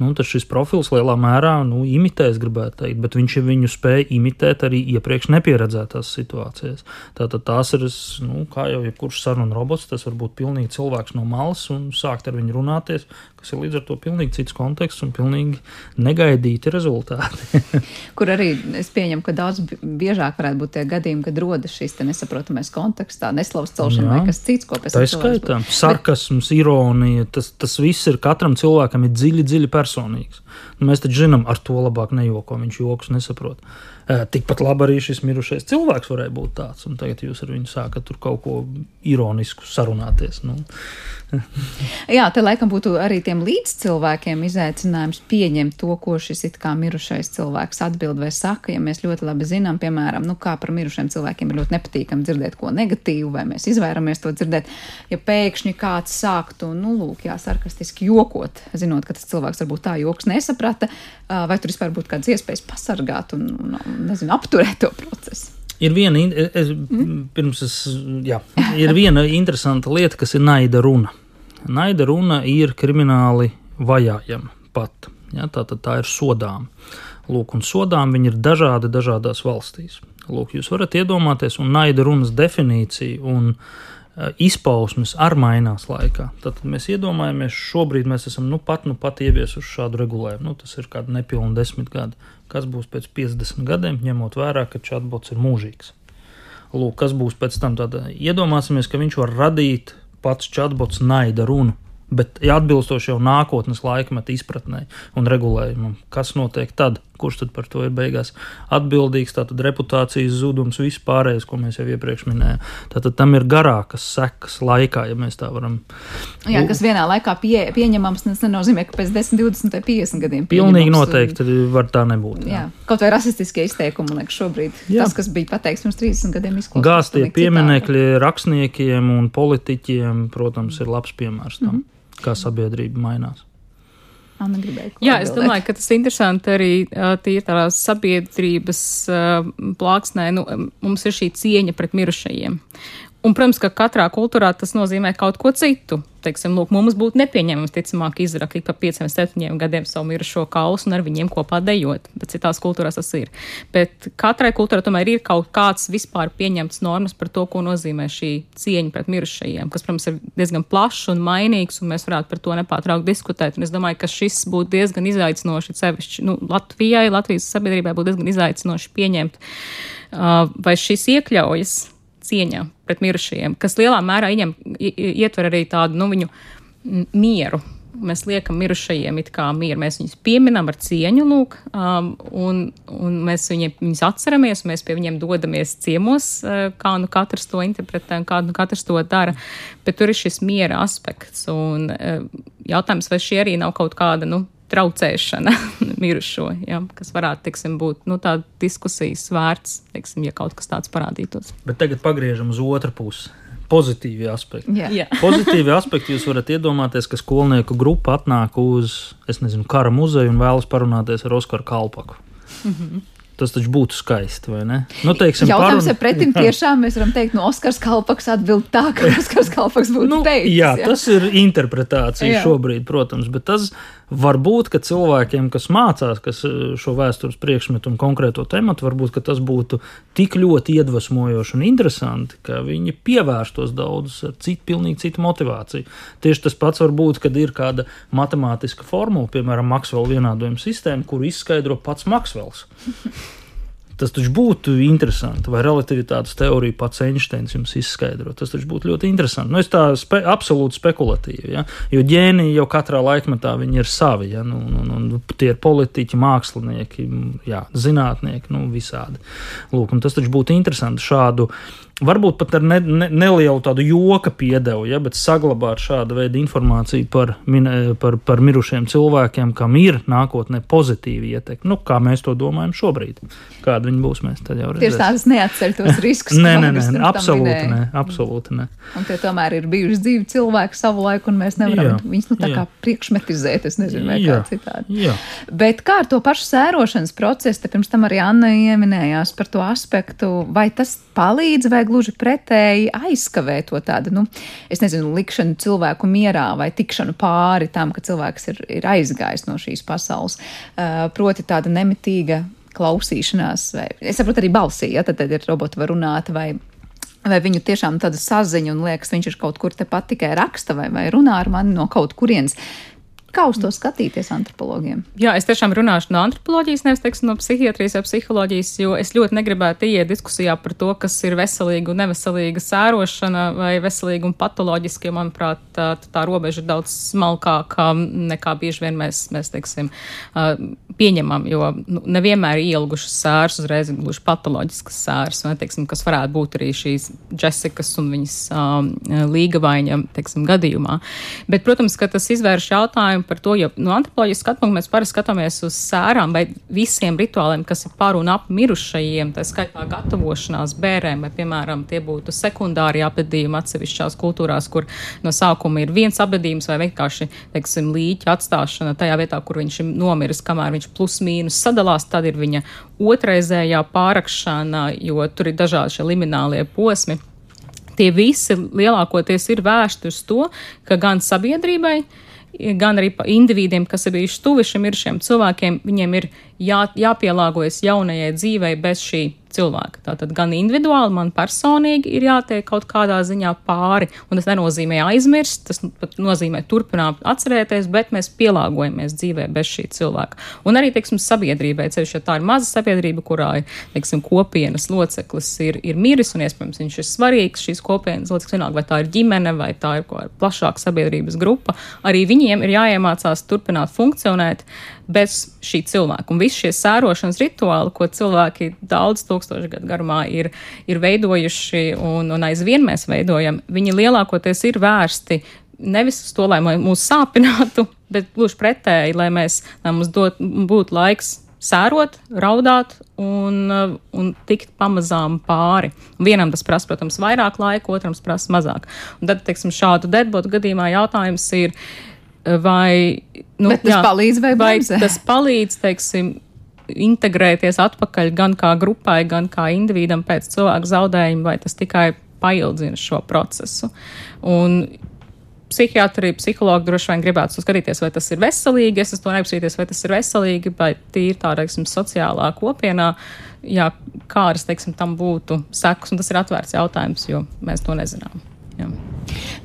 Nu, tad šis profils lielā mērā nu, imitēs, gribētu teikt, bet viņš viņu spēja imitēt arī iepriekš nepieredzētās situācijas. Tātad tās ir, nu, kā jau jebkurš sarunu robots, tas var būt pilnīgi cilvēks no malas un sākt ar viņu runāties, kas ir līdz ar to pilnīgi cits konteksts un pilnīgi negaidīti rezultāti. Kur arī es pieņemu, ka daudz biežāk varētu būt tie gadījumi, kad rodas šis nesaprotamais kontekstā, neslavas celšana vai kas cits, ko pēc tam. Tā ir skaitā. Sarkasms, bet... ironija, tas, tas viss ir katram cilvēkam ir dziļi, dziļi personīgs. Nu, mēs taču zinām, ar to labāk nejoko, viņš joks nesaprot. Tikpat labi arī šis mirušais cilvēks varēja būt tāds, un tagad jūs ar viņu sākat kaut ko ironisku sarunāties. Nu. Jā, te laikam būtu arī tiem līdzcilvēkiem izaicinājums pieņemt to, ko šis it kā mirušais cilvēks atbild vai saka. Ja mēs ļoti labi zinām, piemēram, nu, kā par mirušiem cilvēkiem ir ļoti nepatīkami dzirdēt ko negatīvu, vai mēs izvairamies to dzirdēt, ja pēkšņi kāds sāktu, nu, lūk, jā, sarkastiski jokot, zinot, ka tas cilvēks varbūt tā joks nesaprata, vai tur vispār būtu kādas iespējas pasargāt un, un nezinu, apturēt to procesu. Ir viena, es, pirms es, jā, ir viena interesanta lieta, kas ir naida runa. Naida runa ir krimināli vajājama pat. Ja, tā tad tā ir sodām. Lūk, un sodām viņi ir dažādi dažādās valstīs. Lūk, jūs varat iedomāties, un naida runas definīcija un uh, izpausmes arī mainās laikā. Tad mēs iedomājamies, šobrīd mēs esam nu pat, nu pat ieviesuši šādu regulējumu. Nu, tas ir kādi nepilni desmit gadi. Kas būs pēc 50 gadiem, ņemot vērā, ka chatbots ir mūžīgs? Lūk, kas būs pēc tam? Tad iedomāsimies, ka viņš var radīt pats chatbots naida runu bet atbilstoši jau nākotnes laikmetu izpratnē un regulējumam, kas notiek tad, kurš tad par to ir beigās atbildīgs, tātad reputācijas zudums, viss pārējais, ko mēs jau iepriekš minējām. Tātad tam ir garākas sekas laikā, ja mēs tā varam. Jā, kas vienā laikā pie, pieņemams, tas nenozīmē, ka pēc 10, 20 vai 50 gadiem. Pilnīgi noteikti var tā nebūt. Jā. jā, kaut vai rasistiskie izteikumi, liekas, šobrīd jā. tas, kas bija pateikts pirms 30 gadiem, izklausās. Gāztie pieminekļi rakstniekiem un politiķiem, protams, ir labs piemērs tam. Mm -hmm kā sabiedrība mainās. Anna gribēja. Jā, es domāju, ka tas ir interesanti arī tīri tādā sabiedrības plāksnē. Nu, mums ir šī cieņa pret mirušajiem. Un, protams, ka katrā kultūrā tas nozīmē kaut ko citu. Teiksim, lūk, mums būtu nepieņemams, ticamāk, izrakīt pa pieciem, septiņiem gadiem savu mirušo kausu un ar viņiem kopā dejot, bet citās kultūrās tas ir. Bet katrai kultūrai tomēr ir kaut kāds vispār pieņemts normas par to, ko nozīmē šī cieņa pret mirušajiem, kas, protams, ir diezgan plašs un mainīgs, un mēs varētu par to nepārtraukt diskutēt. Un es domāju, ka šis būtu diezgan izaicinoši, sevišķi nu, Latvijai, Latvijas sabiedrībai būtu diezgan izaicinoši pieņemt, uh, vai šis iekļaujas cieņa pret mirušajiem, kas lielā mērā ieņem, ietver arī tādu nu, viņu mieru. Mēs liekam mirušajiem it kā mieru. Mēs viņus pieminam ar cieņu, lūk, um, un, un mēs viņiem, viņus atceramies, un mēs pie viņiem dodamies ciemos, uh, kā nu katrs to interpretē kā nu katrs to dara. Bet tur ir šis miera aspekts. Un uh, jautājums, vai šī arī nav kaut kāda, nu, traucēšana mirušo, ja, kas varētu teiksim, būt nu, tāda diskusijas vērts, teiksim, ja kaut kas tāds parādītos. Bet tagad pagriežam uz otru pusi. Pozitīvi aspekti. Jā. Jā. Pozitīvi aspekti jūs varat iedomāties, ka skolnieku grupa atnāk uz, es nezinu, kara muzeju un vēlas parunāties ar Oskaru Kalpaku. Mm -hmm. Tas taču būtu skaisti, vai ne? Nu, teiksim, Jautājums parun... ir pretim tiešām, mēs varam teikt, no Oskars Kalpaks atbild tā, ka Oskars Kalpaks būtu nu, teicis. Jā, jā, tas ir interpretācija jā. šobrīd, protams, bet tas varbūt, ka cilvēkiem, kas mācās kas eh, šo vēstures priekšmetu un konkrēto tematu, varbūt, ka tas būtu tik ļoti iedvesmojoši un interesanti, ka viņi pievērstos daudz ar citu, pilnīgi citu motivāciju. Tieši tas pats var būt, kad ir kāda matemātiska formula, piemēram, Maksvela vienādojuma sistēma, kuru izskaidro pats Maksvels. Tas taču būtu interesanti, vai relativitātes teorija pats Einsteins jums izskaidro. Tas taču būtu ļoti interesanti. Nu, es tā spe, absolūti spekulatīvi, ja? jo ģēniji jau katrā laikmetā ir savi. Ja? Nu, nu, nu, tie ir politiķi, mākslinieki, jā, zinātnieki, nu, visādi. Lūk, tas taču būtu interesanti šādu varbūt pat ar ne, ne, nelielu tādu joka piedevu, ja, bet saglabāt šādu veidu informāciju par, mine, par, par mirušiem cilvēkiem, kam ir nākotnē pozitīva ietekme. Nu, kā mēs to domājam šobrīd? Kāda viņi būs, mēs tad jau redzēsim. Tieši tādas neatceļ tos riskus. nē, nē, nē, nē absolūti nē, absolūti nē. Un tie tomēr ir bijuši dzīvi cilvēki savu laiku, un mēs nevaram jā, viņus nu tā jā. kā priekšmetizēt, es nezinu, vai jā, kā citādi. Jā. Bet kā ar to pašu sērošanas procesu, te pirms tam arī Anna ieminējās par to aspektu, vai tas palīdz vai gluži pretēji aizkavē to tādu, nu, es nezinu, likšanu cilvēku mierā vai tikšanu pāri tam, ka cilvēks ir, ir aizgājis no šīs pasaules. Uh, proti tāda nemitīga klausīšanās, vai es saprotu arī balsī, ja tad, tad ir roboti var runāt vai Vai viņu tiešām tāda saziņa un liekas, viņš ir kaut kur tepat tikai raksta vai, vai runā ar mani no kaut kurienes. Kā uz to skatīties antropologiem? Jā, es tiešām runāšu no antropoloģijas, nevis teiksim, no psihiatrijas vai psiholoģijas, jo es ļoti negribētu iet diskusijā par to, kas ir veselīga un neveselīga sērošana vai veselīga un patoloģiska, jo, manuprāt, tā, tā robeža ir daudz smalkāka nekā bieži vien mēs, mēs teiksim, pieņemam, jo nu, nevienmēr ielgušas sēras uzreiz ir gluži patoloģiskas sēras, vai, teiksim, kas varētu būt arī šīs Jessikas un viņas um, līgavaņa, teiksim, gadījumā. Bet, protams, ka tas izvērš jautājumu, jautājumu par to, jo no antropoloģijas skatu punkta mēs parasti skatāmies uz sērām vai visiem rituāliem, kas ir par un ap mirušajiem, tā skaitā gatavošanās bērēm, vai, piemēram, tie būtu sekundāri apbedījumi atsevišķās kultūrās, kur no sākuma ir viens apbedījums vai vienkārši, teiksim, līķa atstāšana tajā vietā, kur viņš ir nomiris, kamēr viņš plus mīnus sadalās, tad ir viņa otraizējā pārakšana, jo tur ir dažādi šie liminālie posmi. Tie visi lielākoties ir vērsti uz to, ka gan sabiedrībai, gan arī individiem, kas ir bijuši tuvi šiem mirušiem cilvēkiem, viņiem ir jā, jāpielāgojas jaunajai dzīvei bez šī cilvēka. Tātad gan individuāli, man personīgi ir jātiek kaut kādā ziņā pāri, un tas nenozīmē aizmirst, tas pat nozīmē turpināt atcerēties, bet mēs pielāgojamies dzīvē bez šī cilvēka. Un arī, teiksim, sabiedrībai, ceļš, ja tā ir maza sabiedrība, kurā, teiksim, kopienas loceklis ir, ir miris, un iespējams viņš ir svarīgs, šīs kopienas loceklis vienalga, vai tā ir ģimene, vai tā ir plašāka sabiedrības grupa, arī viņiem ir jāiemācās turpināt funkcionēt bez šī cilvēka. Un visi šie sērošanas rituāli, ko cilvēki daudz tūkstošu gadu garumā ir, ir veidojuši un, un aizvien mēs veidojam, viņi lielākoties ir vērsti nevis uz to, lai mūs sāpinātu, bet gluži pretēji, lai, mēs, lai mums dot, būtu laiks sērot, raudāt un, un tikt pamazām pāri. Vienam tas prasa, protams, vairāk laika, otram prasa mazāk. Un tad, teiksim, šādu deadbotu gadījumā jautājums ir, vai, nu, Bet tas jā, palīdz vai, vai tas palīdz, teiksim, integrēties atpakaļ gan kā grupai, gan kā individam pēc cilvēku zaudējuma, vai tas tikai paildzina šo procesu. Un psihiatri, psihologi droši vien gribētu skatīties, vai tas ir veselīgi. Es to neapskatīties, vai tas ir veselīgi, vai tīri tā, teiksim, sociālā kopienā, jā, kādas, teiksim, tam būtu sekas, un tas ir atvērts jautājums, jo mēs to nezinām. Jā.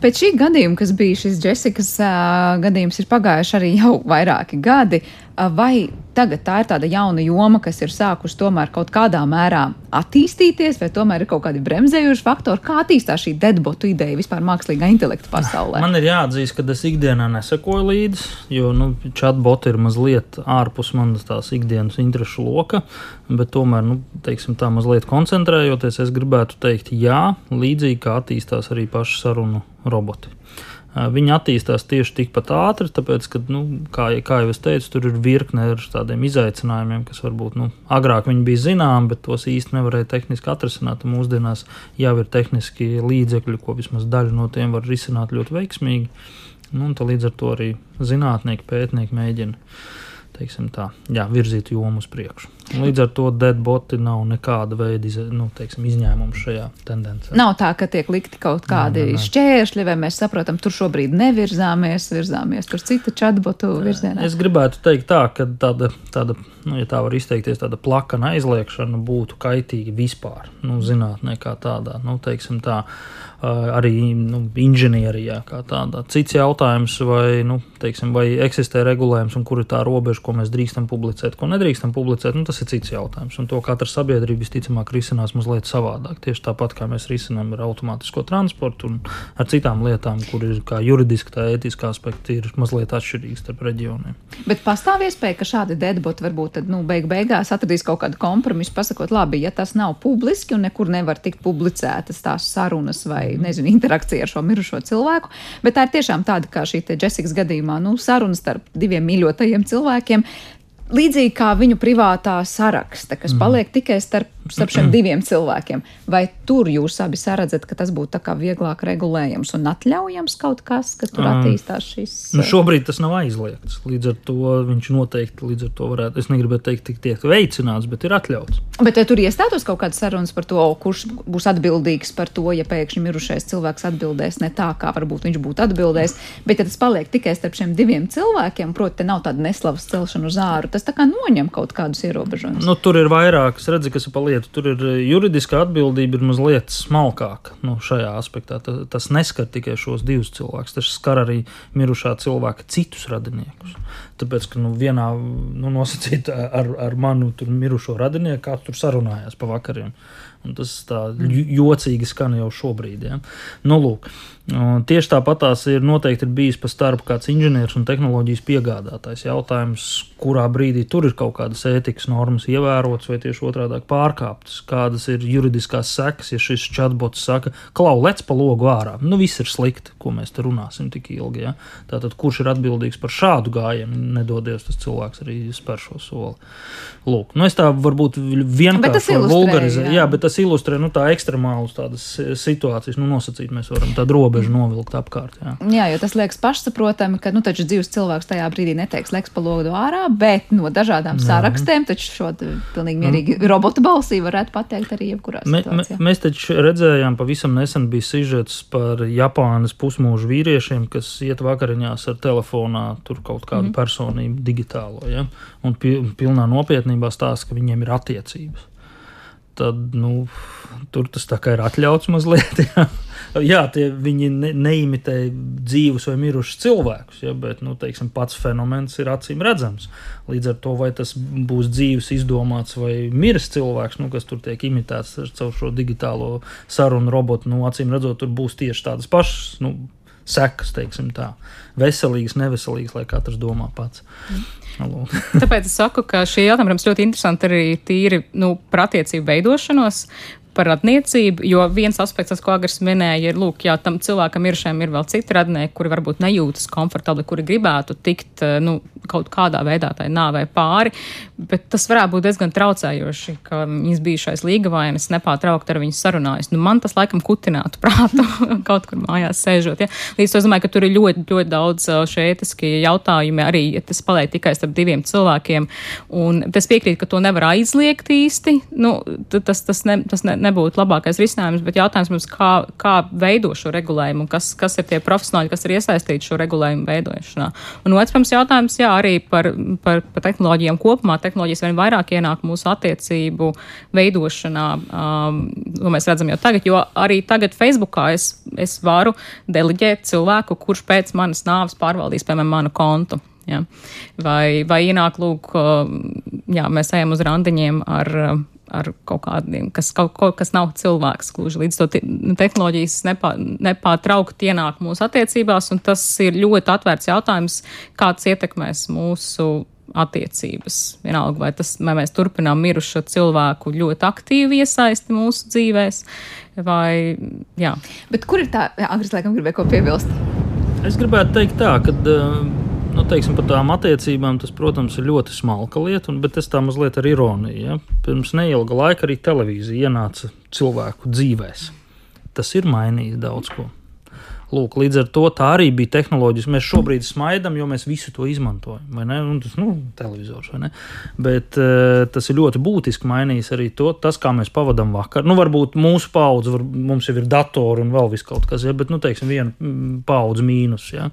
Pēc šī gadījuma, kas bija šis Jessikas uh, gadījums, ir pagājuši arī jau vairāki gadi. Uh, vai tagad tā ir tāda jauna joma, kas ir sākusi tomēr kaut kādā mērā attīstīties, vai tomēr ir kaut kādi bremzējuši faktori? Kā attīstās šī deadbotu ideja vispār mākslīgā intelekta pasaulē? Man ir jāatzīst, ka es ikdienā nesakoju līdzi, jo nu, chatboti ir mazliet ārpus manas tās ikdienas interešu loka, bet tomēr, nu, teiksim, tā mazliet koncentrējoties, es gribētu teikt, jā, līdzīgi kā attīstās arī paši sarunu roboti. Viņi attīstās tieši tikpat ātri, tāpēc, ka, nu, kā, kā jau es teicu, tur ir virkne ar tādiem izaicinājumiem, kas varbūt nu, agrāk bija zināmi, bet tos īsti nevarēja tehniski atrisināt. Mūsdienās jau ir tehniski līdzekļi, ko vismaz daļu no tiem var risināt ļoti veiksmīgi. Nu, līdz ar to arī zinātnieki, pētnieki mēģina teiksim, tā, jā, virzīt jomu uz priekšu. Līdz ar to deadboti nav nekāda veida nu, teiksim, izņēmuma šajā tendencē. Nav tā, ka tiek likti kaut kādi nē, nē, nē. šķēršļi, vai mēs saprotam, tur šobrīd nevirzāmies, virzāmies tur cita chatbotu virzienā. Es gribētu teikt tā, ka tāda, tāda nu, ja tā var izteikties, tāda plakana aizliekšana būtu kaitīga vispār, nu, zinātnē kā tādā, nu, teiksim tā. Uh, arī nu, inženierijā kā tādā. Cits jautājums, vai, nu, teiksim, vai eksistē regulējums un kur ir tā robeža, ko mēs drīkstam publicēt, ko nedrīkstam publicēt, nu, tas ir cits jautājums. Un to katra sabiedrība visticamāk risinās mazliet savādāk. Tieši tāpat kā mēs risinām ar automātisko transportu un ar citām lietām, kur ir kā juridiski, tā ētiskā aspekti ir mazliet atšķirīgi starp reģioniem. Bet pastāv iespēja, ka šādi deadboti varbūt tad, nu, beig beigās atradīs kaut kādu kompromisu, pasakot, labi, ja tas nav publiski un nekur nevar tikt publicētas tās sarunas vai nezinu, interakcija ar šo mirušo cilvēku. Bet tā ir tiešām tāda, kā šī Jessikas gadījumā, nu, saruna starp diviem mīļotajiem cilvēkiem. Līdzīgi kā viņu privātā saraksta, kas mm. paliek tikai starp starp šiem diviem cilvēkiem. Vai tur jūs abi saredzat, ka tas būtu vieglāk regulējams un atļaujams kaut kas, kas tur attīstās šīs? Nu šobrīd tas nav aizliegts. Līdz ar to viņš noteikti līdz ar to varētu, es negribētu teikt, tik tiek veicināts, bet ir atļauts. Bet ja tur iestātos kaut kādas sarunas par to, kurš būs atbildīgs par to, ja pēkšņi mirušais cilvēks atbildēs ne tā, kā varbūt viņš būtu atbildējis, bet ja tas paliek tikai starp šiem diviem cilvēkiem, proti, te nav tāda neslavas celšana uz āru, tas tā kā noņem kaut kādus ierobežojumus. Nu, tur ir vairāk, es redzu, kas ir paliek lietu. Tur ir eh, juridiskā atbildība ir mazliet smalkāka nu, šajā aspektā. Tas, tas neskar tikai šos divus cilvēkus, tas skar arī mirušā cilvēka citus radiniekus. Tāpēc, ka nu, vienā nu, nosacīt ar, ar manu mirušo radinieku, kāds tur sarunājās pa vakariem. Un tas tā jocīgi skan jau šobrīd. Ja? Nu, lūk, tieši tāpat tās ir noteikti ir bijis pa starpu kāds inženieris un tehnoloģijas piegādātājs. Jautājums, kurā brīdī tur ir kaut kādas ētikas normas ievērotas vai tieši otrādi pārkāptas, kādas ir juridiskās sekas, ja šis chatbots saka, klau, lec pa logu ārā. Nu, viss ir slikti, ko mēs te runāsim tik ilgi. Ja? Tātad, kurš ir atbildīgs par šādu gājienu, nedodies tas cilvēks arī spēr šo soli. Lūk, nu, es tā varbūt vienkārši vulgarizēju. Jā. jā, bet tas ilustrē nu, tā ekstremālas tādas situācijas, nu, nosacīt mēs varam tādu robežu robežu novilkt apkārt. Jā, jā jo tas liekas pašsaprotami, ka, nu, taču dzīves cilvēks tajā brīdī neteiks, liekas pa logu ārā, bet no dažādām jā. sarakstiem, taču šo pilnīgi mierīgi mm. robotu balsī varētu pateikt arī jebkurā situācijā. Me, mēs taču redzējām, pavisam nesen bija sižets par Japānas pusmūžu vīriešiem, kas iet vakariņās ar telefonā tur kaut kādu mm. personību digitālo, ja? un pilnā nopietnībā stāsta, ka viņiem ir attiecības tad nu, tur tas ir atļauts mazliet. Jā, jā tie, viņi ne, neimitē dzīvus vai mirušus cilvēkus, ja, bet nu, teiksim, pats fenomens ir acīm redzams. Līdz ar to, vai tas būs dzīves, izdomāts vai miris cilvēks, nu, kas tur tiek imitēts caur šo digitālo sarunu robotu, nu, acīm redzot, tur būs tieši tādas pašas. Nu, sekas, teiksim tā. Veselīgas, neveselīgas, lai katrs domā pats. Mm. Tāpēc es saku, ka šie jautājumi, protams, ļoti interesanti arī tīri nu, par attiecību veidošanos par radniecību, jo viens aspekts, tas, ko Agris minēja, ir, lūk, jā, tam cilvēkam ir šiem ir vēl citi radnieki, kuri varbūt nejūtas komfortabli, kuri gribētu tikt, eh, nu, kaut kādā veidā tai nāvē pāri, bet tas varētu būt diezgan traucējoši, ka viņas bijušais līgavainis nepārtraukt ar viņu sarunājas. Nu, man tas laikam kutinātu prātu kaut kur mājās sēžot, ja. Līdz to es domāju, ka tur ir ļoti, ļoti daudz eh, šie ētiskie jautājumi, arī, ja tas paliek tikai starp diviem cilvēkiem, un es piekrītu, ka to nevar aizliegt īsti, nu, tas, tas, ne, tas ne, nebūtu labākais risinājums, bet jautājums mums, kā, kā veido šo regulējumu, kas, kas ir tie profesionāļi, kas ir iesaistīti šo regulējumu veidošanā. Un otrs, protams, jautājums, jā, arī par, par, par tehnoloģijām kopumā. Tehnoloģijas vien vairāk ienāk mūsu attiecību veidošanā, um, ko mēs redzam jau tagad, jo arī tagad Facebookā es, es varu deliģēt cilvēku, kurš pēc manas nāves pārvaldīs, piemēram, manu kontu. Ja? Vai, vai ienāk, lūk, jā, mēs ejam uz randiņiem ar ar kaut kādiem, kas, kaut, kaut, kas nav cilvēks. Gluži līdz to tehnoloģijas nepā, nepārtraukti ienāk mūsu attiecībās, un tas ir ļoti atvērts jautājums, kāds ietekmēs mūsu attiecības. Vienalga, vai, tas, vai mēs turpinām mirušo cilvēku ļoti aktīvi iesaisti mūsu dzīvēs, vai jā. Bet kur ir tā, Agris, laikam, gribēja ko piebilst? Es gribētu teikt tā, ka. Uh, nu, teiksim, par tām attiecībām tas, protams, ir ļoti smalka lieta, un, bet es tā mazliet ar ironiju. Ja? Pirms neilga laika arī televīzija ienāca cilvēku dzīvēm. Tas ir mainījis daudz ko. Lūk, līdz ar to tā arī bija tehnoloģija. Mēs šobrīd smaidām, jo mēs visu to izmantojam. Un tas nu, televizors. Bet uh, tas ir ļoti būtiski mainījis arī to, tas, kā mēs pavadām vakar. Nu, varbūt mūsu paudze, var, mums jau ir datori un vēl kaut kas, ja, bet, nu, teiksim, viena mm, paudze mīnus. Ja.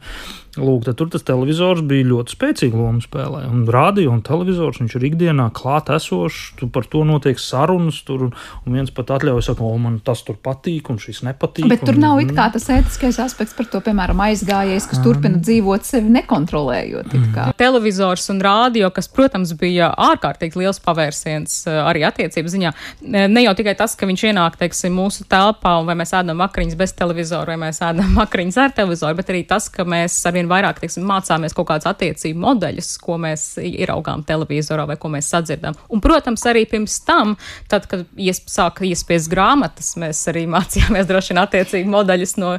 Lūk, tur tas televizors bija ļoti spēcīga loma spēlē. Un rādio un televizors viņš ir ikdienā klāt esošs, tu par to notiek sarunas, tur, un viens pat atļauj saka, o, man tas tur patīk, un šis nepatīk. Bet tur un, nav it kā tas ētiskais aspekts par to, piemēram, aizgājējs, kas mm. turpina dzīvot sevi nekontrolējot. Mm. Televizors un rādio, kas, protams, bija ārkārtīgi liels pavērsiens eh, arī attiecību ziņā. Ne jau tikai tas, ka viņš ienāk, teiksim, mūsu telpā, vai mēs ēdam vakariņas bez televizora, vai mēs ēdam vakariņas ar televizoru, bet arī tas, ka mēs arvien vairāk teiksim, mācāmies kaut kādas attiecību modeļus, ko mēs ieraugām televizorā vai ko mēs sadzirdam. Un, protams, arī pirms tam, tad, kad ies, sāka iespiest grāmatas, mēs arī mācījāmies droši vien attiecību modeļus no,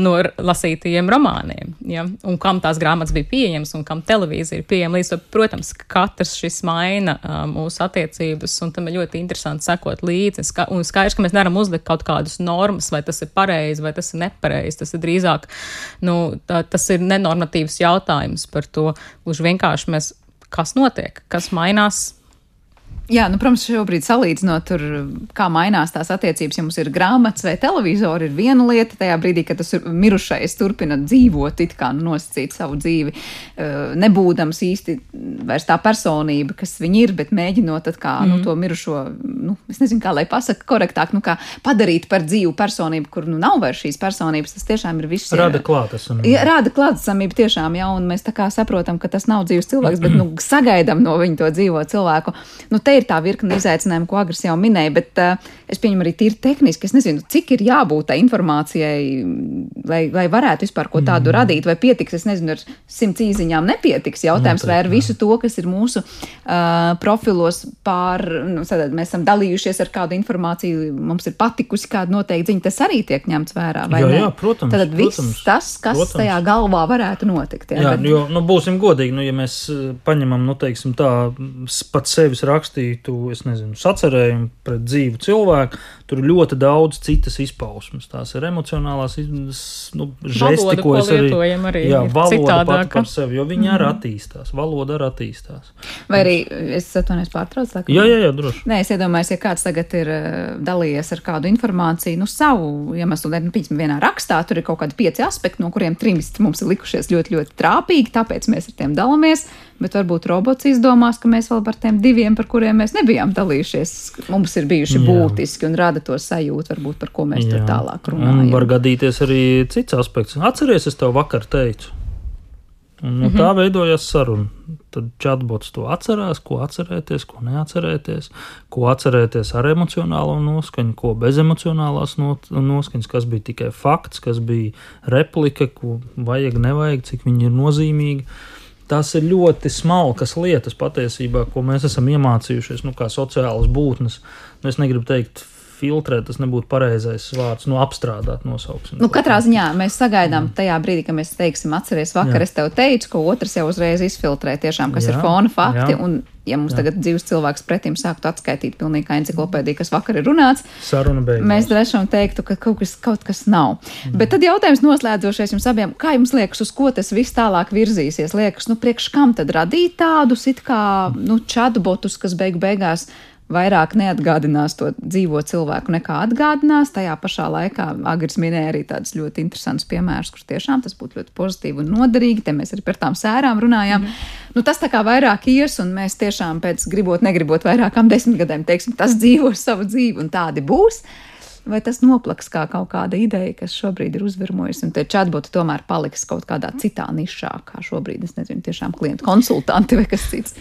no lasītajiem romāniem. Ja? Un kam tās grāmatas bija pieejamas un kam televīzija ir pieejama. Līdz to, protams, katrs šis maina uh, mūsu attiecības, un tam ir ļoti interesanti sekot līdzi. Un skaidrs, ka mēs nevaram uzlikt kaut kādas normas, vai tas ir pareizi, vai tas ir nepareizi. Tas ir drīzāk, nu, tā, tas ir ne nenormatīvs jautājums par to. Gluži vienkārši mēs, kas notiek, kas mainās Jā, nu, protams, šobrīd salīdzinot, tur, kā mainās tās attiecības, ja mums ir grāmatas vai televizori, ir viena lieta. Tajā brīdī, kad tas mirušais turpina dzīvot, it kā nosacīt savu dzīvi, eh, nebūdams īsti vairs tā personība, kas viņi ir, bet mēģinot kā, mm. nu, to mirušo, nu, es nezinu, kā lai pasaka korektāk, nu, kā padarīt par dzīvu personību, kur nu nav vairs šīs personības. Tas tiešām ir viss. Rāda klātesamību. Jā, rāda klātesamību tiešām, jā, un mēs tā kā saprotam, ka tas nav dzīves cilvēks, bet, nu, sagaidām no viņa to dzīvo cilvēku. Nu, ir tā virkne izaicinājumu, ko Agris jau minēja, bet uh, es pieņemu arī tīri tehniski. Es nezinu, cik ir jābūt tai informācijai, lai, lai varētu vispār ko tādu mm. radīt, vai pietiks, es nezinu, ar simts īziņām nepietiks. Jautājums, Noteikti, vai ar visu to, kas ir mūsu uh, profilos pār, nu, sadāt, mēs esam dalījušies ar kādu informāciju, mums ir patikusi kāda noteikta ziņa, tas arī tiek ņemts vērā. Jā, ne? jā, protams. Tad viss protams, tas, kas protams. tajā galvā varētu notikt. Jā, jā bet... jo, nu, būsim godīgi, nu, ja mēs paņemam, nu, teiksim tā, pat sevis rakstīju izrādītu, es nezinu, sacerējumu pret dzīvu cilvēku, tur ir ļoti daudz citas izpausmes. Tās ir emocionālās, nu, žesti, valoda, ko es arī, arī jā, valoda pati par sevi, jo viņi mm. arī attīstās, valoda arī attīstās. Vai arī es atvainojos pārtraucu? Jā, jā, jā, droši. Nē, es iedomājos, ja kāds tagad ir uh, dalījies ar kādu informāciju, nu, savu iemeslu dēļ, nu, piemēram, vienā rakstā, tur ir kaut kādi pieci aspekti, no kuriem trim mums ir likušies ļoti, ļoti trāpīgi, tāpēc mēs ar tiem dalāmies. Bet varbūt robots izdomās, ka mēs vēl par tiem diviem, par kuriem mēs nebijām dalījušies, mums ir bijuši Jā. Būtiski un rada to sajūtu, varbūt, par ko mēs Jā. tur tālāk runājam. Un var gadīties arī cits aspekts. Atceries, es tev vakar teicu. Un no mm -hmm. tā veidojās saruna. Tad chatbots to atcerās, ko atcerēties, ko neatcerēties, ko atcerēties ar emocionālo noskaņu, ko bez emocionālās noskaņas, kas bija tikai fakts, kas bija replika, ko vajag, nevajag, cik viņi ir nozīmīgi. Tās ir ļoti smalkas lietas patiesībā, ko mēs esam iemācījušies, nu, kā sociālas būtnes. Nu, es negribu teikt, filtrēt, tas nebūtu pareizais vārds, nu, apstrādāt nosauksim. Nu, katrā ziņā mēs sagaidām mm. tajā brīdī, kad mēs teiksim, atceries, vakar jā. es tev teicu, ko otrs jau uzreiz izfiltrē, tiešām, kas jā, ir fona fakti. Jā. Un, ja mums jā. tagad dzīves cilvēks pretim sāktu atskaitīt pilnīgi kā enciklopēdija, kas vakar ir runāts, mēs droši teiktu, ka kaut kas, kaut kas nav. Mm. Bet tad jautājums noslēdzošais jums abiem, kā jums liekas, uz ko tas viss tālāk virzīsies? Liekas, nu, priekš kam tad radīt tādus it kā, nu, chatbotus, kas beigu beigās vairāk neatgādinās to dzīvo cilvēku nekā atgādinās. Tajā pašā laikā Agris minēja arī tādus ļoti interesantus piemērus, kur tiešām tas būtu ļoti pozitīvi un noderīgi. Te mēs arī par tām sērām runājām. Mm. Nu, tas tā kā vairāk ies, un mēs tiešām pēc gribot, negribot vairākām desmitgadēm teiksim, tas dzīvos savu dzīvi, un tādi būs vai tas noplaks kā kaut kāda ideja, kas šobrīd ir uzvirmojusi, un tie chatboti tomēr paliks kaut kādā citā nišā, kā šobrīd, es nezinu, tiešām klientu konsultanti vai kas cits.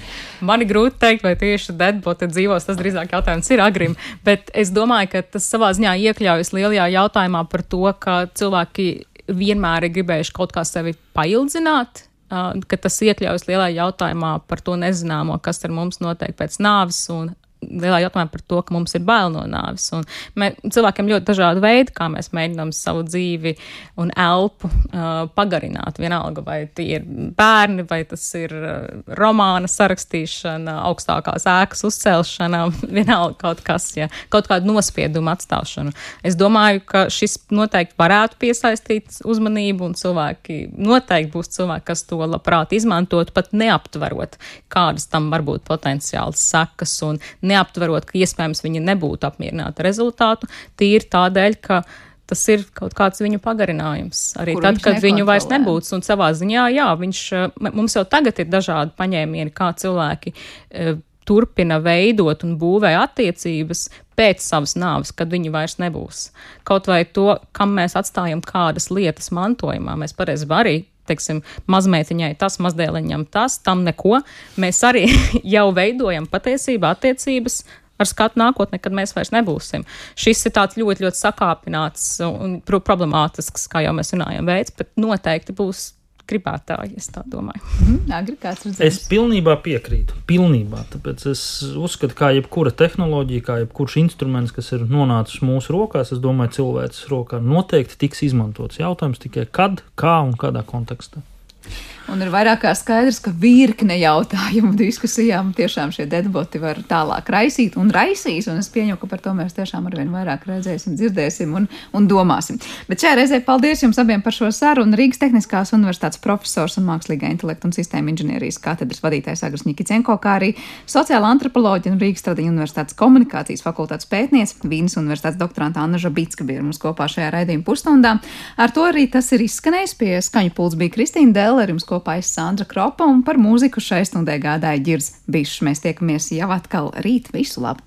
Man ir grūti teikt, vai tieši deadboti dzīvos, tas drīzāk jautājums ir agrim, bet es domāju, ka tas savā ziņā iekļaujas lielajā jautājumā par to, ka cilvēki vienmēr ir gribējuši kaut kā sevi paildzināt, ka tas iekļaujas lielā jautājumā par to nezināmo, kas ar mums notiek pēc nāves un lielā jautājumā par to, ka mums ir bail no nāves. Un mē, cilvēkiem ļoti dažādi veidi, kā mēs mēģinām savu dzīvi un elpu uh, pagarināt. Vienalga, vai tie ir bērni, vai tas ir uh, romāna sarakstīšana, augstākās ēkas uzcelšana, vienalga kaut kas, ja, kaut kādu nospiedumu atstāšanu. Es domāju, ka šis noteikti varētu piesaistīt uzmanību, un cilvēki noteikti būs cilvēki, kas to labprāt izmantot, pat neaptverot, kādas tam var būt potenciāls sekas un neaptverot, ka iespējams viņi nebūtu apmierināti ar rezultātu, tīri tādēļ, ka tas ir kaut kāds viņu pagarinājums. Arī Kur tad, kad viņu vairs nebūs. Un savā ziņā, jā, viņš, mums jau tagad ir dažādi paņēmieni, kā cilvēki e, turpina veidot un būvē attiecības pēc savas nāves, kad viņi vairs nebūs. Kaut vai to, kam mēs atstājam kādas lietas mantojumā, mēs pareizi arī teiksim, mazmeitiņai tas, mazdēliņam tas, tam neko. Mēs arī jau veidojam patiesībā attiecības ar skatu nākotnē, kad mēs vairs nebūsim. Šis ir tāds ļoti, ļoti sakāpināts un problemātisks, kā jau mēs runājam, veids, bet noteikti būs gribētāji, es tā domāju. Mm, Agri, es pilnībā piekrītu. Pilnībā. Tāpēc es uzskatu, ka jebkura tehnoloģija, kā jebkurš instruments, kas ir nonācis mūsu rokās, es domāju, cilvēks rokā noteikti tiks izmantots. Jautājums tikai kad, kā un kādā kontekstā. Un ir vairāk kā skaidrs, ka virkne jautājumu diskusijām tiešām šie deadboti var tālāk raisīt un raisīs. Un es pieņemu, ka par to mēs tiešām arvien vairāk redzēsim, dzirdēsim un, un domāsim. Bet šajā reizē paldies jums abiem par šo sarunu. Rīgas Tehniskās Universitātes profesors un mākslīgā intelekta un sistēma inženierijas katedras vadītājs Agris Nikicenko, kā arī sociāla antropoloģija un Rīgas Tradiņu Universitātes komunikācijas fakultātes pētniece Vīnas Universitātes doktoranta Anna Žabitska bija mums kopā šajā raidījuma pusstundā. Ar to arī tas ir izskanējis. Pie skaņu pults bija Kristīna Dēlere kopā es Sandra Kropa un par mūziku šai stundē gādāja Girs Bišs. Mēs tiekamies jau atkal rīt. Visu labu!